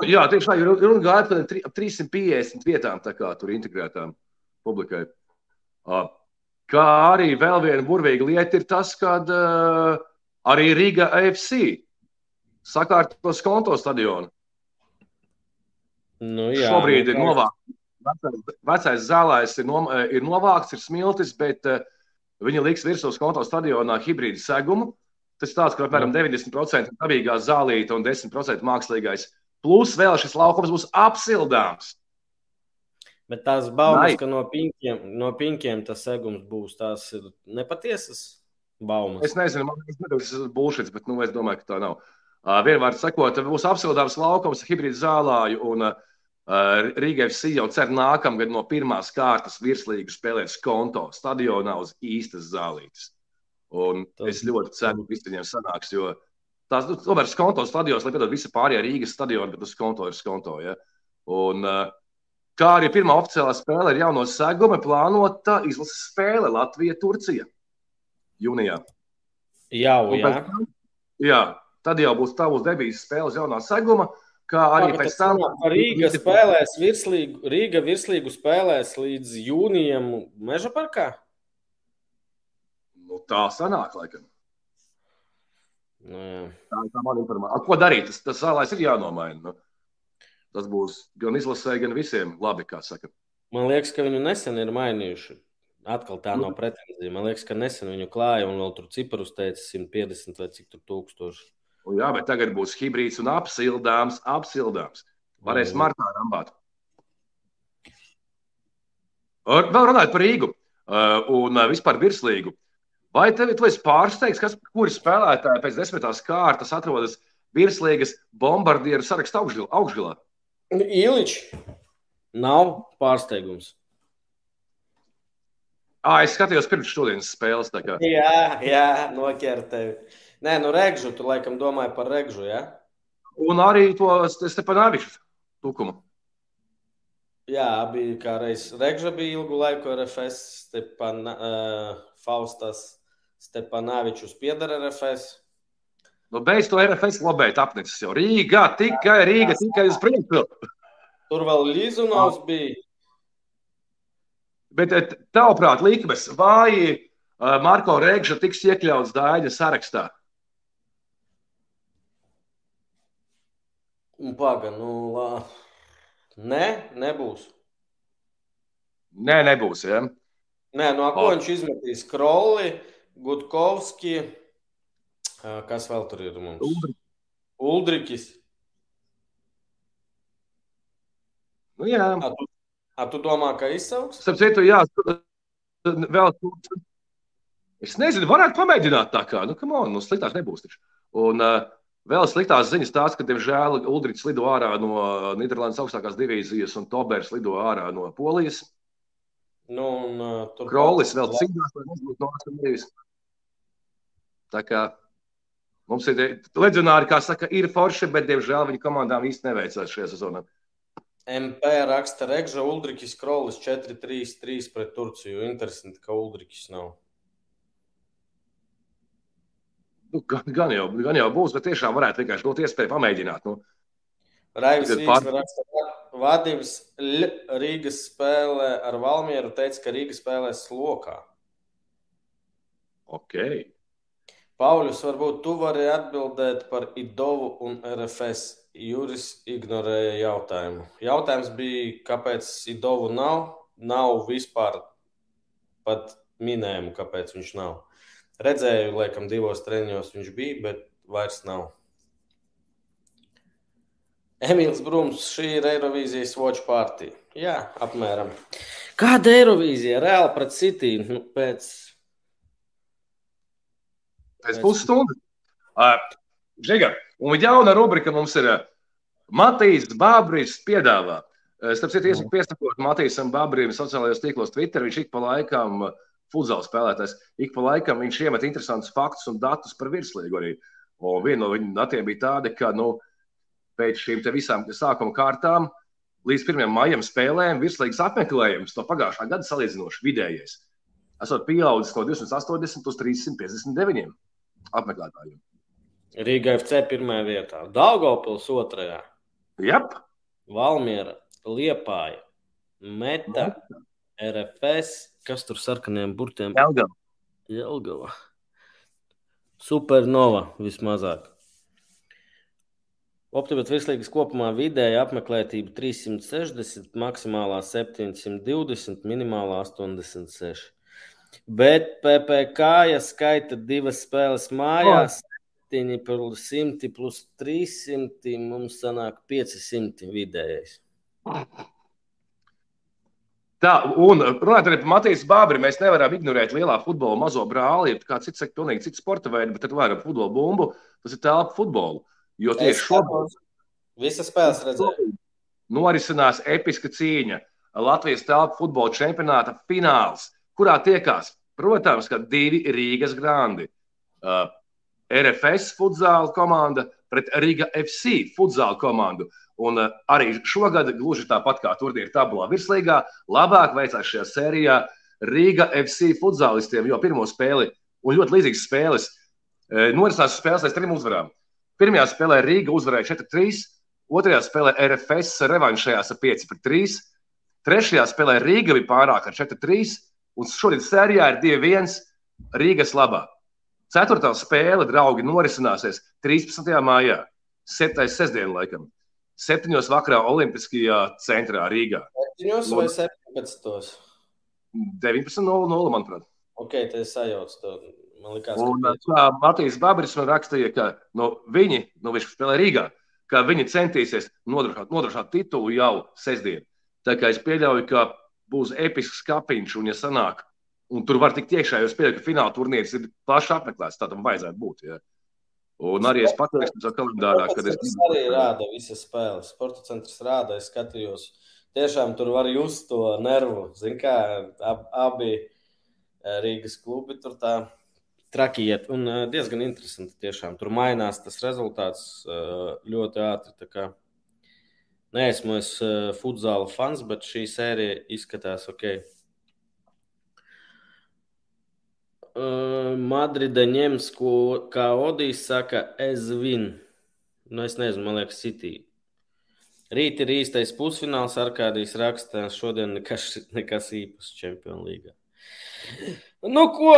Jā, tieši tā, runa gāja par 350 vietām, tā kā tur integrētām publikai. Kā arī vēl viena burvīga lieta ir tas, ka uh, arī Riga AFC sakārtos konto stadionu. Nu, jā, Šobrīd ir novākts. Vecais, vecais zālājs ir, nom, ir novākts, ir smiltis, bet uh, viņi liks virsū uz konto stadionā hibrīdu segumu. Tas ir tāds, ka apmēram 90% dabīgā zālīta un 10% mākslīgais. Plus vēl šis laukums būs apsildāms. Bet tās baumas, Nai. ka no pinkiem, no pinkiem tas segums būs, tās ir nepatiesas baumas. Es nezinu, man liekas, tas ir bullshit, bet nu, es domāju, ka tā nav. Uh, Vienvārds sakot, būs apsildāms laukums, hibrīd zālāju, un uh, Rīgai FC jau cer nākamgad no pirmās kārtas virslīgu spēlēt skonto stadionā uz īstas zālītes. Un tas es ļoti ceru, ka viss viņiem sanāks. Jo tās nu, tomēr skonto stadionos, lai piedod visi pārējie Rīgas stadioni, bet uz skonto ir skonto. Ja? Un, kā arī pirmā oficiālā spēle ir jauno seguma plānota izlases spēle Latvija-Turcija jūnijā. Jau, jā. Pēc, jā, tad jau būs tavs debijas spēles jaunā seguma. Kā arī Jā, pēc tam Rīga spēlēs virslīgu, Rīga virslīgu spēlēs līdz jūnijam Meža parkā? Nu, tā sanāk, laikam. Nu, jā. tā ir tā mana informācija. Ko darīt? Tas, tas zālais ir jānomaina. Nu, tas būs gan izlasē, gan visiem labi, kā saka. Man liekas, ka viņu nesen ir mainījuši. Atkal tā nav pretenzija. Man liekas, ka nesen viņu klāja un vēl tur ciparus teica 150 vai cik tur tūkstoši. Un jā, bet tagad būs hibrīds un apsildāms, apsildāms. Varēs mm. martā rambāt. Vēl runājot par Rīgu uh, un uh, vispār virslīgu. Vai tev esi pārsteigts, kas, kuri spēlētāji pēc desmitās kārtas atrodas virslīgas bombardieru sarakstā augšgalā? Iličs nav pārsteigums. À, es skatījos pirms šodienas spēles. Jā, jā noķer tevi. Nē, nu Regžu, tu laikam domāji par Regžu? Ja? Un arī to Stepanāviču tukumu. Jā, bija kā reiz Regža bija ilgu laiku RFS, Stepan, uh, Faustas Stepanavičus piedara RFS. Nu, beidz to RFS labēt apnicis jau. Rīga, tikai Rīga, tikai uz priekšu. Tur vēl Līzunovs bija. Bet eh, tavuprāt, likmes vai eh, Marko Rēgža tiks iekļauts Dāņa sarakstā? Paga, nu, lā. Nē, nebūs. Nē, nebūs. Ja? Nē, no ko viņš izmetīs kroli? Gutkovski. Kas vēl tur ir mums? Uldrik. Uldrikis. Nu, jā. A, tu, a, tu domā, ka izsauks? Starp citu, jā, vēl. Es nezinu, varētu pamēģināt tā kā. Nu, on, nu, sliktāk nebūs. Taču. Un uh, vēl sliktās ziņas tās, ka, diemžēl, Ulrichs lido ārā no Nīderlandes augstākās divīzijas un Tobers lido ārā no Polijas. Nu, un, uh, tur Krolis vēl cīnās, lai nebūtu no Austrijas. Tā kā mums ir leģionāri, kā saka, ir forši, bet, diemžēl, viņa komandām īsti neveicās šajā sezonā. MP raksta Regža Uldrichs Krolis 4-3-3 pret Turciju. Interesanti, ka Uldrichs nav. Nu, gan, gan, jau, gan jau būs, bet tiešām varētu vienkārši būt iespēja pamēģināt. Nu. Raivis pār... raksta, Vadības Rīgas spēlē ar Valmieru teica, ka Rīga spēlēs lokā. Ok. Pauļus, varbūt tu vari atbildēt par Idovu un RFS. Juris ignorēja jautājumu. Jautājums bija, kāpēc Idovu nav? Nav vispār pat minējumu, kāpēc viņš nav. Redzēju, laikam, divos treniņos viņš bija, bet vairs nav. Emīls Brūms, šī ir Eirovīzijas watch party. Jā, apmēram. Kāda Eirovīzija? Reāli pret City nu, pēc. Pēc pusstundas. Uh, Žiga, un jauna rubrika mums ir Matīs Bābris piedāvā. Starp citu, iesaku piesakot Matīsam Bābrim sociālajos tīklos Twitter, viņš ik pa laikam futbola spēlētājs, ik pa laikam viņš iemet interesantus faktus un datus par virslīgu arī. Un viena no viņa datiem bija tāda, ka nu, pēc šīm visām sākuma kārtām līdz 1. maijam spēlēm virslīgas apmeklējums no pagājušā gada salīdzinoši vidējais. Esot pieaudzis no 280 līdz 359 apmeklētājiem. Rīga FC pirmajā vietā, Daugopils otrajā. Jep. Valmiera, Liepāja, Meta, RFS, kas tur sarkaniem burtiem? Jelgava. Jelgava. Supernova vismazāk. Optimāls virslīgas kopumā vidēja apmeklētība 360, maksimālā 720, minimālā 86. Bet PPC, ja skaita divas spēles mājās, 7 plus 100 plus 300, mums sanāk 500 vidējais. Tā, un runājot arī par Matīsu Bābri, mēs nevaram ignorēt lielā futbola mazo brāli, kā cits saka, pilnīgi cits sporta veids, bet tad vairāk futbola bumbu, tas ir telpa futbolu. Jo tieši šobrīd visas spēles redzēju. Norisinās episka cīņa. Latvijas telpa futbola čempionāta fināls, kurā tiekās, protams, divi Rīgas grandi. Uh, RFS futzāla komanda pret Riga FC futzāla komandu. Un uh, arī šogad, gluži tāpat kā turnīra tabulā virslīgā, labāk veicās šajā sērijā Riga FC futzālistiem, jo pirmo spēli un ļoti līdzīgas spēles uh, norisinās spēles aiz trim uzvarām. Pirmajā spēlē Riga uzvarēja 4-3, otrajā spēlē RFS revanšējās ar 5-3, trešajā spēlē Riga bija pārāk ar 4-3, un šodien sērijā ir 2-1 Rīgas labā. Ceturtā spēle, draugi, norisināsies 13. maijā, 7. sestdienā, laikam. 7. vakarā Olimpiskajā centrā Rīgā. 7. vai 17. 19.00, manuprāt. Ok, tas ir sajauts. Man liekas, un, kā Matīs Babris man rakstīja, ka no viņi, no viņš spēlē Rīgā, ka viņi centīsies nodrošināt, nodrošināt titulu jau sestdien. Tā kā es pieļauju, ka būs episks kapiņš, un ja sanāk Un tur var tikt iekšā, jo ka fināla turnīrs ir plaši apmeklēts. Tā tam vajadzētu būt. Ja. Un arī es pateikšu, ka kalendārā, kad es. Tas arī rāda visas spēles. Sporta centrs rāda, es skatījos. Tiešām tur var just to nervu. Zin kā, ab, abi eh, Rīgas klubi tur tā traki iet. Un eh, diezgan interesanti tiešām. Tur mainās tas rezultāts eh, ļoti ātri. Nē, esmu es futzāla fans, bet šī sērija izskatās ok. Uh, Madride ņems, ko, kā Odijs saka, es vinu. Nu, es nezinu, man liekas, City. Rīt ir īstais pusfināls, ar kādīs rakstā. Šodien nekas, nekas īpašs Champions League. Nu, ko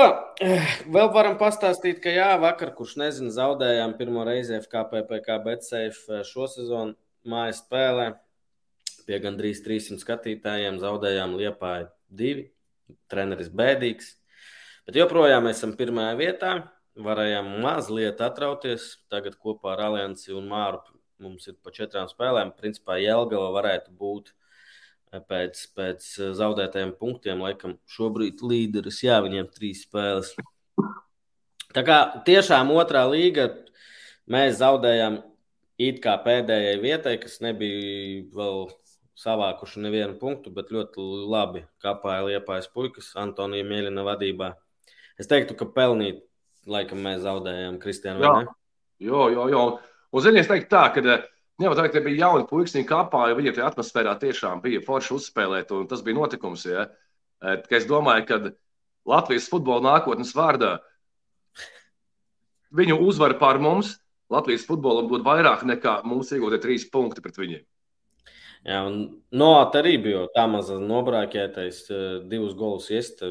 vēl varam pastāstīt, ka jā, vakar, kurš nezina, zaudējām pirmo reizi FKPPK BetSafe šo sezonu mājas spēlē. Pie gandrīz 300 skatītājiem zaudējām Liepāju divi. Treneris bēdīgs. Bet joprojām esam pirmajā vietā. Varējām mazliet atrauties. Tagad kopā ar Alianci un Māru mums ir pa četrām spēlēm. Principā Jelgava varētu būt Pēc, pēc zaudētajiem punktiem, laikam, šobrīd līderis, jā, viņiem trīs spēles. Tā kā tiešām otrā līga mēs zaudējām it kā pēdējai vietai, kas nebija vēl savākuši nevienu punktu, bet ļoti labi kāpāja liepājas puikas Antonija Mielina vadībā. Es teiktu, ka pelnīt, laikam mēs zaudējām Kristiānu. Jā, jo, jo, jo. Un zini, es teiktu tā, ka Jā, tā kā bija jauni puikas, viņi kāpāja, viņiem tajā atmosfērā tiešām bija forši uzspēlēt, un tas bija notikums. Ja? Es domāju, ka Latvijas futbola nākotnes vārdā viņu uzvara pār mums Latvijas futbolam dod vairāk nekā mums iegūtie trīs punkti pret viņiem. Jā, un Noāta arī bija tā maza nobrāķētais, divus golus iest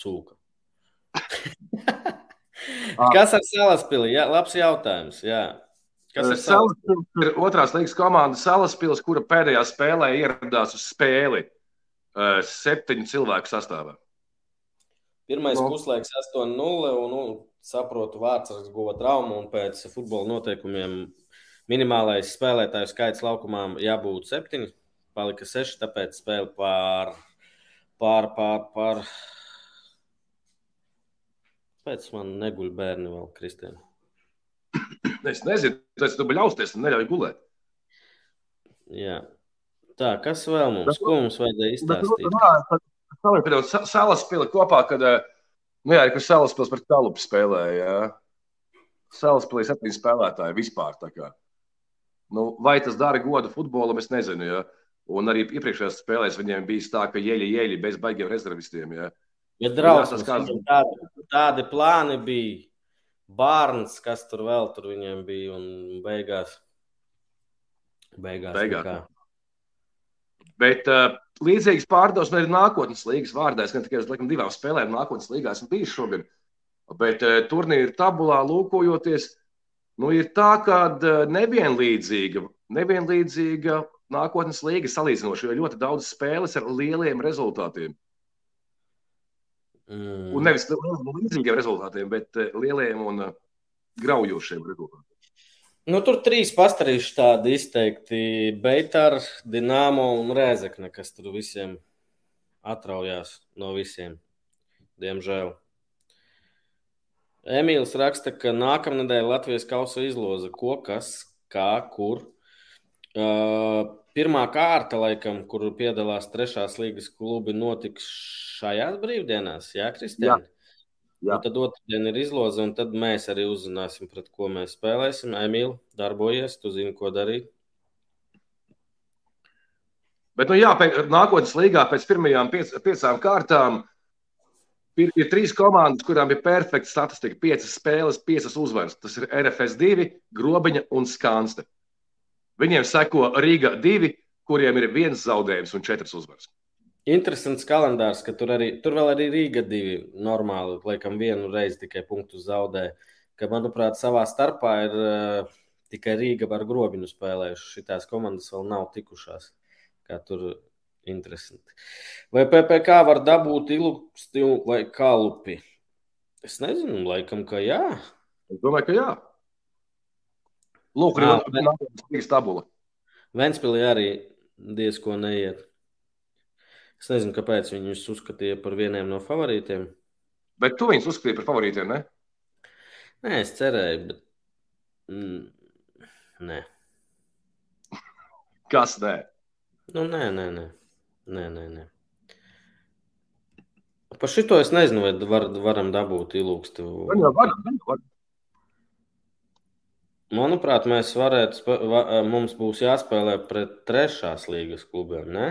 cūka. Kas ar Salaspili? Jā, labs jautājums. Jā. Kas ir Salaspils? Ir otrās līgas komanda Salaspils, kura pēdējā spēlē ieradās uz spēli septiņu cilvēku sastāvā. Pirmais no. puslaiks 8-0 un, un saprotu, Vārtsargs guva traumu un pēc futbola noteikumiem minimālais spēlētāju skaits laukumā jābūt septiņi. Palika seši, tāpēc spēle pār, pār, pār, pār. Pēc man neguļ bērni vēl, Kristēna. Es nezinu, tas tu bļausties un neļauj gulēt. Jā. Tā, kas vēl mums? Bet, Ko mums vajadzēja izstāstīt? Salas pili kopā, kad uh, Nu, jā, kas Salaspils par Kalupu spēlēja. Salaspilī septiņi spēlētāji vispār. Nu, vai tas dara godu futbolam, es nezinu. Ja? Un arī iepriekšējās spēlēs viņiem bija tā, ka ieļi, ieļi bez baigiem rezervistiem. Ja? Ja drausmas, kāds... tādi, tādi plāni bija. Bārns, kas tur vēl tur viņiem bija, un beigās. Beigās. beigās. Bet uh, līdzīgas pārdomas ir nākotnes līgas vārdā. Es tikai uz laikam, divām spēlēm nākotnes līgā esmu bijis šogad, bet uh, turnīra tabulā lūkojoties, nu, ir tā, ka uh, nevienlīdzīga, nevienlīdzīga nākotnes līga salīdzinoši, jo ļoti daudz spēles ar lieliem rezultātiem. Mm. Un nevis līdzīgiem rezultātiem, bet lieliem un graujošiem rezultātiem. Nu, tur trīs pastarīši tādi izteikti - Beitāra, Dienāmo un Rēzekne, kas tur visiem atraujās no visiem. Diemžēl. Emīls raksta, ka nākamnedēļ Latvijas kausa izloza ko, kas, kā, kur. Uh, pirmā kārta, laikam, kur piedalās trešās līgas klubi, notiks šajās brīvdienās. Jā, Kristiāna? Tad otrdien ir izloze, un tad mēs arī uzzināsim, pret ko mēs spēlēsim. Emīl, darbojies, tu zini, ko darīt. Bet, nu, jā, pēc, nākotnes līgā pēc pirmajām piec, piecām kārtām ir, ir trīs komandas, kurām ir perfekta statistika. Piecas spēles, piecas uzvaras. Tas ir RFS 2, Grobiņa un Skanste. Viņiem seko Rīga 2, kuriem ir viens zaudējums un četras uzvaras. Interesants kalendārs, ka tur, arī, tur vēl arī Rīga divi normāli, laikam, vienu reizi tikai punktu zaudē. Ka, manuprāt, savā starpā ir uh, tikai Rīga ar grobiņu spēlējuši. Šitās komandas vēl nav tikušās. Kā tur interesanti. Vai PPC var dabūt ilgsti vai kalupi? Es nezinu, laikam, ka jā. Es domāju, ka jā. Lūk, arī nākamā tabula. Ventspilī arī diezko neiet. Es nezinu, kāpēc viņus uzskatīja par vieniem no favorītiem. Bet tu viņus uzskatīji par favorītiem, ne? Nē, es cerēju, bet. Mm, nē. Kas nē? Nu, nē, nē, nē. nē, nē, nē. Par šito es nezinu, vai var, varam dabūt ilūkstu. Jā, var, var. Manuprāt, mēs varētu, mums būs jāspēlē pret trešās līgas klubiem, ne?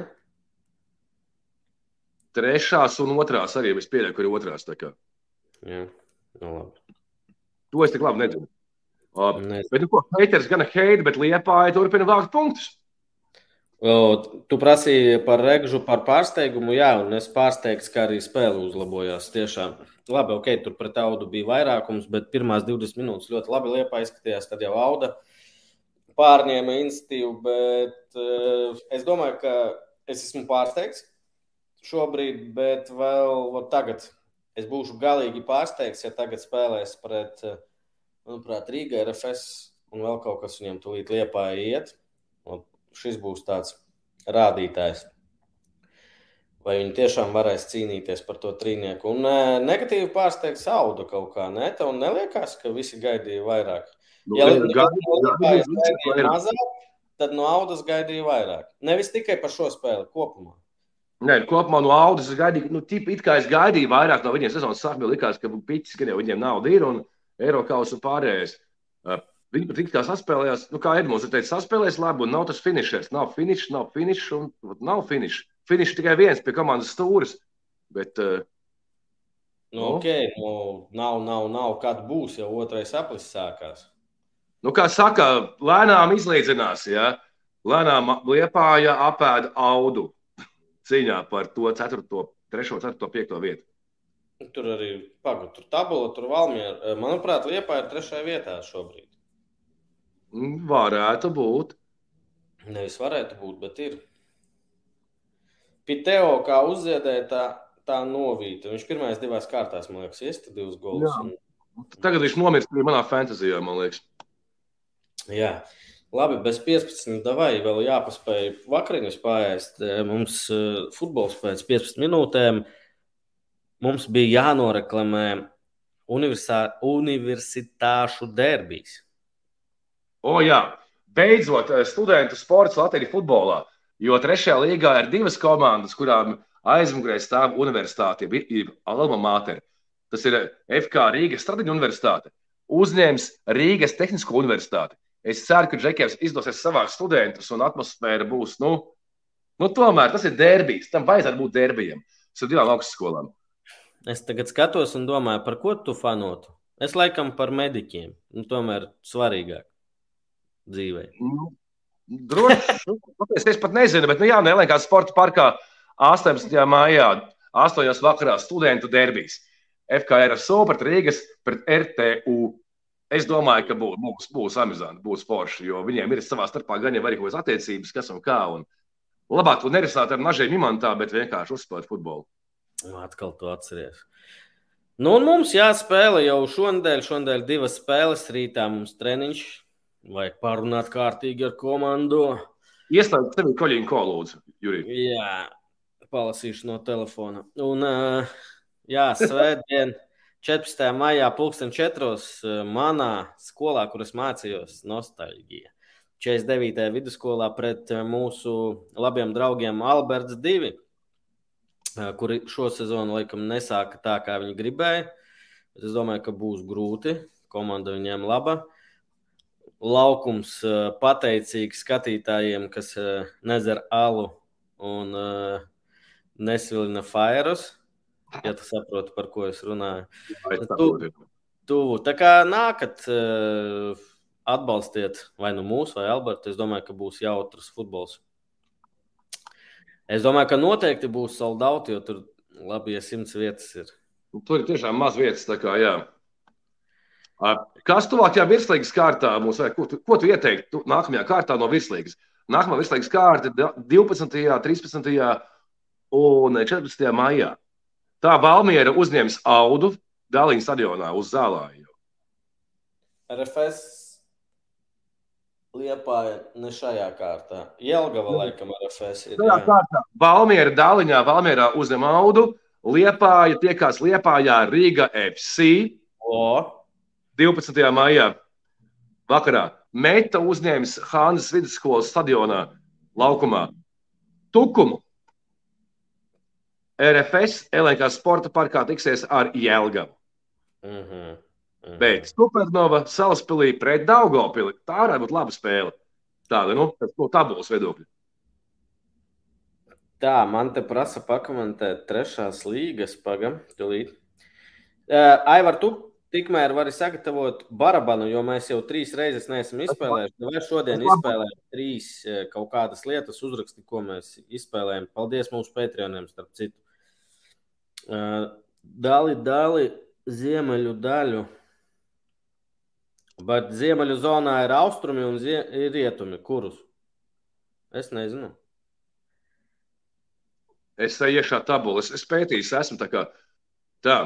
Trešās un otrās arī. Es pieļauju, ka ir otrās. Jā, nu labi. To es tik labi nezinu. Uh, Nezinu. bet, nu, ko, heiters gan heita, bet liepāja turpina vākt punktus. O, tu prasīji par regžu, par pārsteigumu, jā, un es pārsteigts, ka arī spēle uzlabojās. Tiešām labi, ok, tur pret audu bija vairākums, bet pirmās 20 minūtes ļoti labi liepā izskatījās. Tad jau auda pārņēma institīvu, bet uh, es domāju, ka es esmu pārsteigts, šobrīd, bet vēl tagad es būšu galīgi pārsteigts, ja tagad spēlēs pret, manuprāt, Rīgā, RFS un vēl kaut kas viņam tūlīt liepā iet. Un šis būs tāds rādītājs. Vai viņi tiešām varēs cīnīties par to trīnieku? Un negatīvi pārsteigts audu kaut kā, ne? Tev neliekas, ka visi gaidīja vairāk. Nu, ja Lietuvas gaidīja mazāk, tad no audas gaidīja vairāk. Nevis tikai par šo spēli kopumā. Nē, kopumā no audas es gaidīju, nu, tip, it kā es gaidīju vairāk no viņiem sezonas sākumā. Likās, ka piķis, ka viņiem nauda ir un eiro kausa un pārējais. Viņi pat it kā saspēlējās, nu, kā Edmunds teica, saspēlēs labi, un nav tas finišers. Nav finišs, nav finišs, un nav finišs. Finišs tikai viens pie komandas stūres. Bet, uh, nu, nu, ok, nu, nav, nav, nav, kad būs, jau otrais aplis sākās. Nu, kā saka, lēnām izlīdzinās, ja? Lēnām liepāja apēda audu cīņā par to 4, 3, 4, 5 vietu. Tur arī pagaidu, tur tabula, tur valmiera. Manuprāt, Liepa ir trešajā vietā šobrīd. Mm, varētu būt. Nevis varētu būt, bet ir. Piteo kā uzziedēja, tā, tā novīta. Viņš pirmais divās kārtās, man liekas, iesta divus golus. Un... Tagad viņš nomirst arī manā fantāzijā, man liekas. Jā. Labi, bez 15. vai vēl jāpaspēj vakariņas pāriest. Eh, mums uh, futbols pēc 15 minūtēm. Mums bija jānoreklamē universitāšu derbijas. O, jā, beidzot, eh, studentu sports Latvijas futbolā. Jo trešajā līgā ir divas komandas, kurām aizmugurē stāv universitāte, ir Alma Mater. Tas ir FK Rīgas Stradiņu universitāte. Uzņēmis Rīgas Tehnisko universitāti. Es ceru, ka Džekiem izdosies savākt studentus un atmosfēra būs. Nu, nu, tomēr tas ir derbijs. Tam vajadzētu būt derbijam. Tas ir divām augstskolām. Es tagad skatos un domāju, par ko tu fanotu. Es laikam par mediķiem. Nu, tomēr svarīgāk dzīvē. Nu, droši, nu, es pat nezinu, bet, nu, jā, neliekās sporta parkā 18. maijā, 8. vakarā studentu derbijas. FKR Super Rīgas pret RTU. Es domāju, ka būs, būs, būs amizanti, būs forši, jo viņiem ir savā starpā gan jau arī kaut kādas attiecības, kas un kā. Un labāk to nerisināt ar nažiem imantā, bet vienkārši uzspēlēt futbolu. Nu, atkal to atceries. Nu, un mums jāspēlē jau šonadēļ, šonadēļ divas spēles. Rītā mums treniņš, vajag parunāt kārtīgi ar komandu. Ieslēgt tevi koļiņu kolūdzu, Jurī. Jā, palasīšu no telefona. Un, jā, svētdien. 14. maijā, 2004. Eh, manā skolā, kur es mācījos, nostalģija. 49. vidusskolā pret eh, mūsu labiem draugiem Alberts 2, eh, kuri šo sezonu laikam nesāka tā, kā viņi gribēja. Es domāju, ka būs grūti. Komanda viņiem laba. Laukums pateicīgs skatītājiem, kas nedzer alu un nesvilina fairus ja tu saproti, par ko es runāju. Tu, tuvu. Tā kā nākat, uh, atbalstiet vai nu mūsu, vai Albertu. Es domāju, ka būs jautrs futbols. Es domāju, ka noteikti būs soldauti, jo tur labi, ja simts vietas ir. Tur ir tiešām maz vietas. Kā, jā. Kas tuvākajā virslīgas kārtā mums vajag? Ko tu, ko tu ieteiktu nākamajā kārtā no virslīgas? Nākamā virslīgas kārta 12., 13. un 14. maijā. Tā Valmiera uzņems audu Dāliņa stadionā uz zālāju. RFS Liepāja ne šajā kārtā. Jelgava laikam RFS ir. Šajā kārtā. Valmiera Dāliņā, Valmierā uzņem audu. Liepāja tiekās Liepājā Riga FC. O. 12. maijā vakarā. Meta uzņēmis Hānas vidusskolas stadionā laukumā. Tukumu RFS Elektrības sporta parkā tiksies ar Jēlgavu. Mm -hmm. Mm -hmm. Bet Supernova salaspīlī pret Daugopili tā varētu būt laba spēle. Tāda, nu, no tabulas viedokļa. Tā, man te prasa pakomentēt trešās līgas pagam, tulīt. Uh, Aivar, tu tikmēr vari sagatavot barabanu, jo mēs jau trīs reizes neesam izspēlējuši. Vai šodien izspēlējam trīs kaut kādas lietas, uzraksti, ko mēs izspēlējam. Paldies mūsu Patreoniem, starp citu. Dali, dali ziemeļu daļu. Bet ziemeļu zonā ir austrumi un ir rietumi. Kurus? Es nezinu. Es te iekšā tabulā, es, es pētīju, esmu tā kā tā.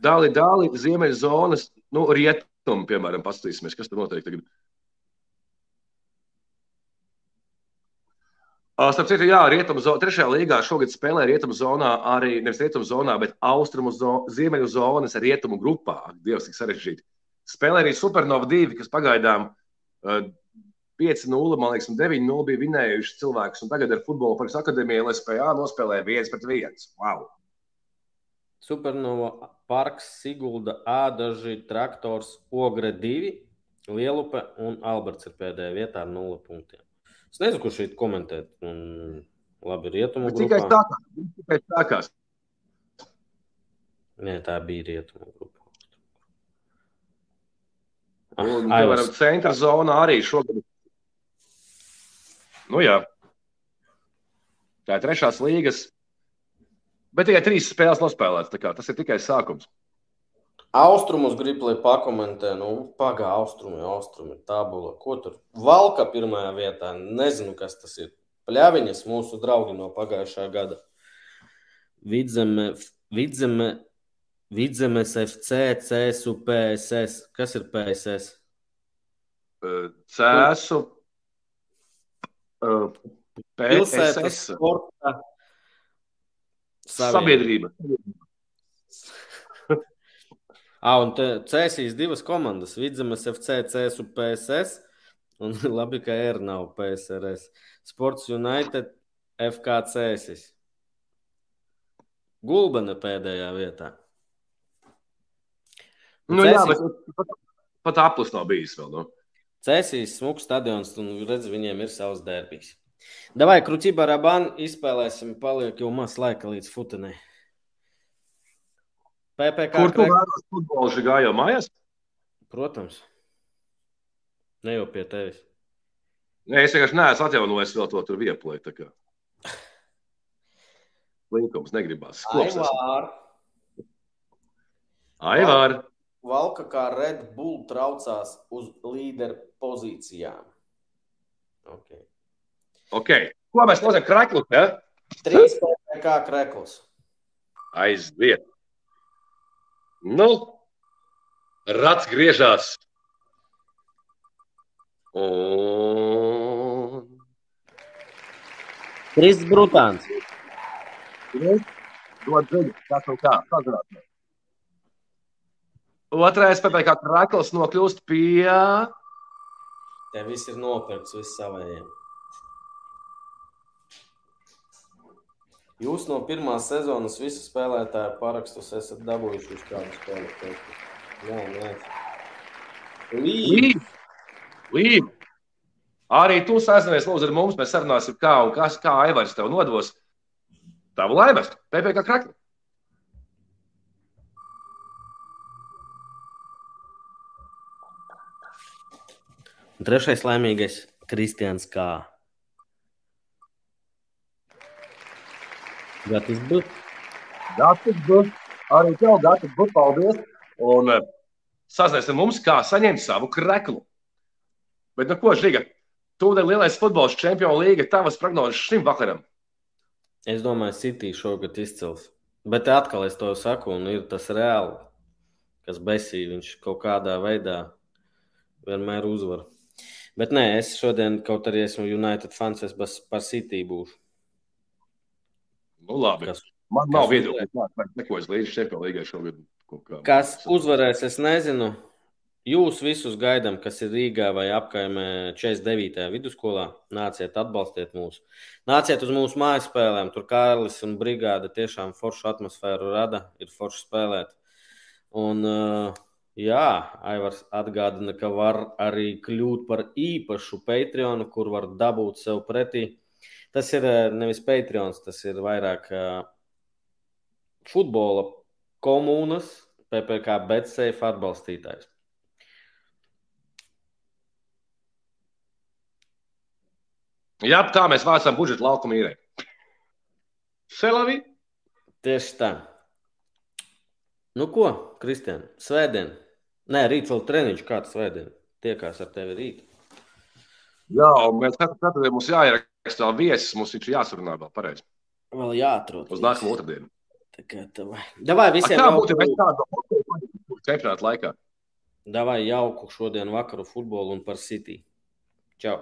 Dāli, dāli, ziemeļu zonas, nu, rietumi, piemēram, paskatīsimies, kas tur notiek tagad. Starp citu, jā, rietumu zonā, trešajā līgā šogad spēlē rietumu zonā arī nevis rietumu zonā, bet austrumu zonā, ziemeļu zonas rietumu grupā. Dievs, cik sarežģīti. Spēlē arī Supernova 2, kas pagaidām uh, 5-0, man liekas, un 9-0 bija vinējuši cilvēkus. Un tagad ar futbola parks akadēmiju LSPA nospēlēja 1 pret 1. Wow! Supernova parks, Sigulda, Ādaži, Traktors, Ogre 2, Lielupe un Alberts ir pēdējā vietā ar 0 punktiem. Es nezinu, kurš šeit komentē. Un, labi, rietumu grupā. Tikai sākās. Tikai sākās. Nē, tā bija rietumu grupa. Ah, un, piemēram, centra zona arī šogad Nu, jā. Tā ir trešās līgas. Bet tikai trīs spēles nospēlētas. Tas ir tikai sākums. Austrumus grib, lai pakomentē, nu, pagā, austrumi, austrumi, tabula. Ko tur? Valka pirmajā vietā. Nezinu, kas tas ir. Pļaviņas mūsu draugi no pagājušā gada. Vidzeme, vidzeme, vidzemes FC, CSU, PSS. Kas ir PSS? CSU. Pilsētas sporta sabiedrība. Ah, un cēsīs divas komandas - Vidzemes FC, CS un PSS. Un labi, ka R nav PSRS. Sports United, FKCS. Gulbene pēdējā vietā. Nu, Cēsīs... jā, bet pat, pat aplis nav bijis vēl. Nu. Cēsīs, smūgs stadions, un redz, viņiem ir savs derbijs. Davai, krūtībā ar abām izspēlēsim, paliek jau maz laika līdz futenē. PPC. Kur tu vēlaties futbolu žigājo mājās? Protams. Ne jau pie tevis. Nē, es vienkārši neesmu atjaunojis vēl to tur vieplēju. Linkums negribās. Aivār. Aivār. Valka kā Red Bull traucās uz līderu pozīcijām. Okay. Okay. Ko mēs nozīmējam? Krekls. Ja? Trīs kā krekls. Aiziet. Nu, rats griežās. Un... Trīs brutāns. Dod dziļi, kas un kā. Pazināties. Otrais PPC krakls nokļūst pie. Te viss ir nopirkts, viss savējiem. Jūs no pirmās sezonas visu spēlētāju parakstus esat dabūjuši uz kādu spēli. Jā, nē. Līdz! Līdz! Arī tu sazinājies lūdzu ar mums, mēs sarunāsim, kā un kas, kā Aivars tev nodos. Tavu laimes, PPC krakli. Un trešais laimīgais - Kristians Kā. Gatavs būt? Gatavs būt. Arī tev gatavs būt. Paldies. Un uh, sazināsim mums, kā saņemt savu kreklu. Bet, nu, ko, Žiga, tūdaļ lielais futbols, čempionu līga, tavas prognozes šim vakaram? Es domāju, City šogad izcils. Bet atkal es to saku, un ir tas reāli, kas besī, viņš kaut kādā veidā vienmēr uzvar. Bet nē, es šodien, kaut arī esmu United fans, es par City būšu. Nu, labi. Kas, Man nav viedokļa, kāds neko es līdzi Čempionā līgai šogad. Kas uzvarēs, es nezinu. Jūs visus gaidām, kas ir Rīgā vai apkaimē 49. vidusskolā. Nāciet, atbalstiet mūs. Nāciet uz mūsu mājas spēlēm. Tur Kārlis un Brigāde tiešām foršu atmosfēru rada. Ir forši spēlēt. Un, uh, Jā, Aivars atgādina, ka var arī kļūt par īpašu Patreonu, kur var dabūt sev pretī. Tas ir eh, nevis Patreons, tas ir vairāk uh, futbola komunas, PPC, bet safe atbalstītājs. Jā, tā mēs vācam budžetu laukumu īrē. Selavi! Tieši tā. Nu ko, Kristian, svētdien! Nē, rīt vēl treniņš kāds svētdien. Tiekās ar tevi rīt. Jā, un mēs katru ceturtdienu mums jāierakstā viesis, mums viņš jāsarunā vēl pareizi. Vēl jāatrod. Uz nākamo otrdienu. Tā kā tavai. Davai visiem. Tā būtu, ja mēs tādu čempionātu laikā. Davai jauku šodien vakaru futbolu un par City. Čau!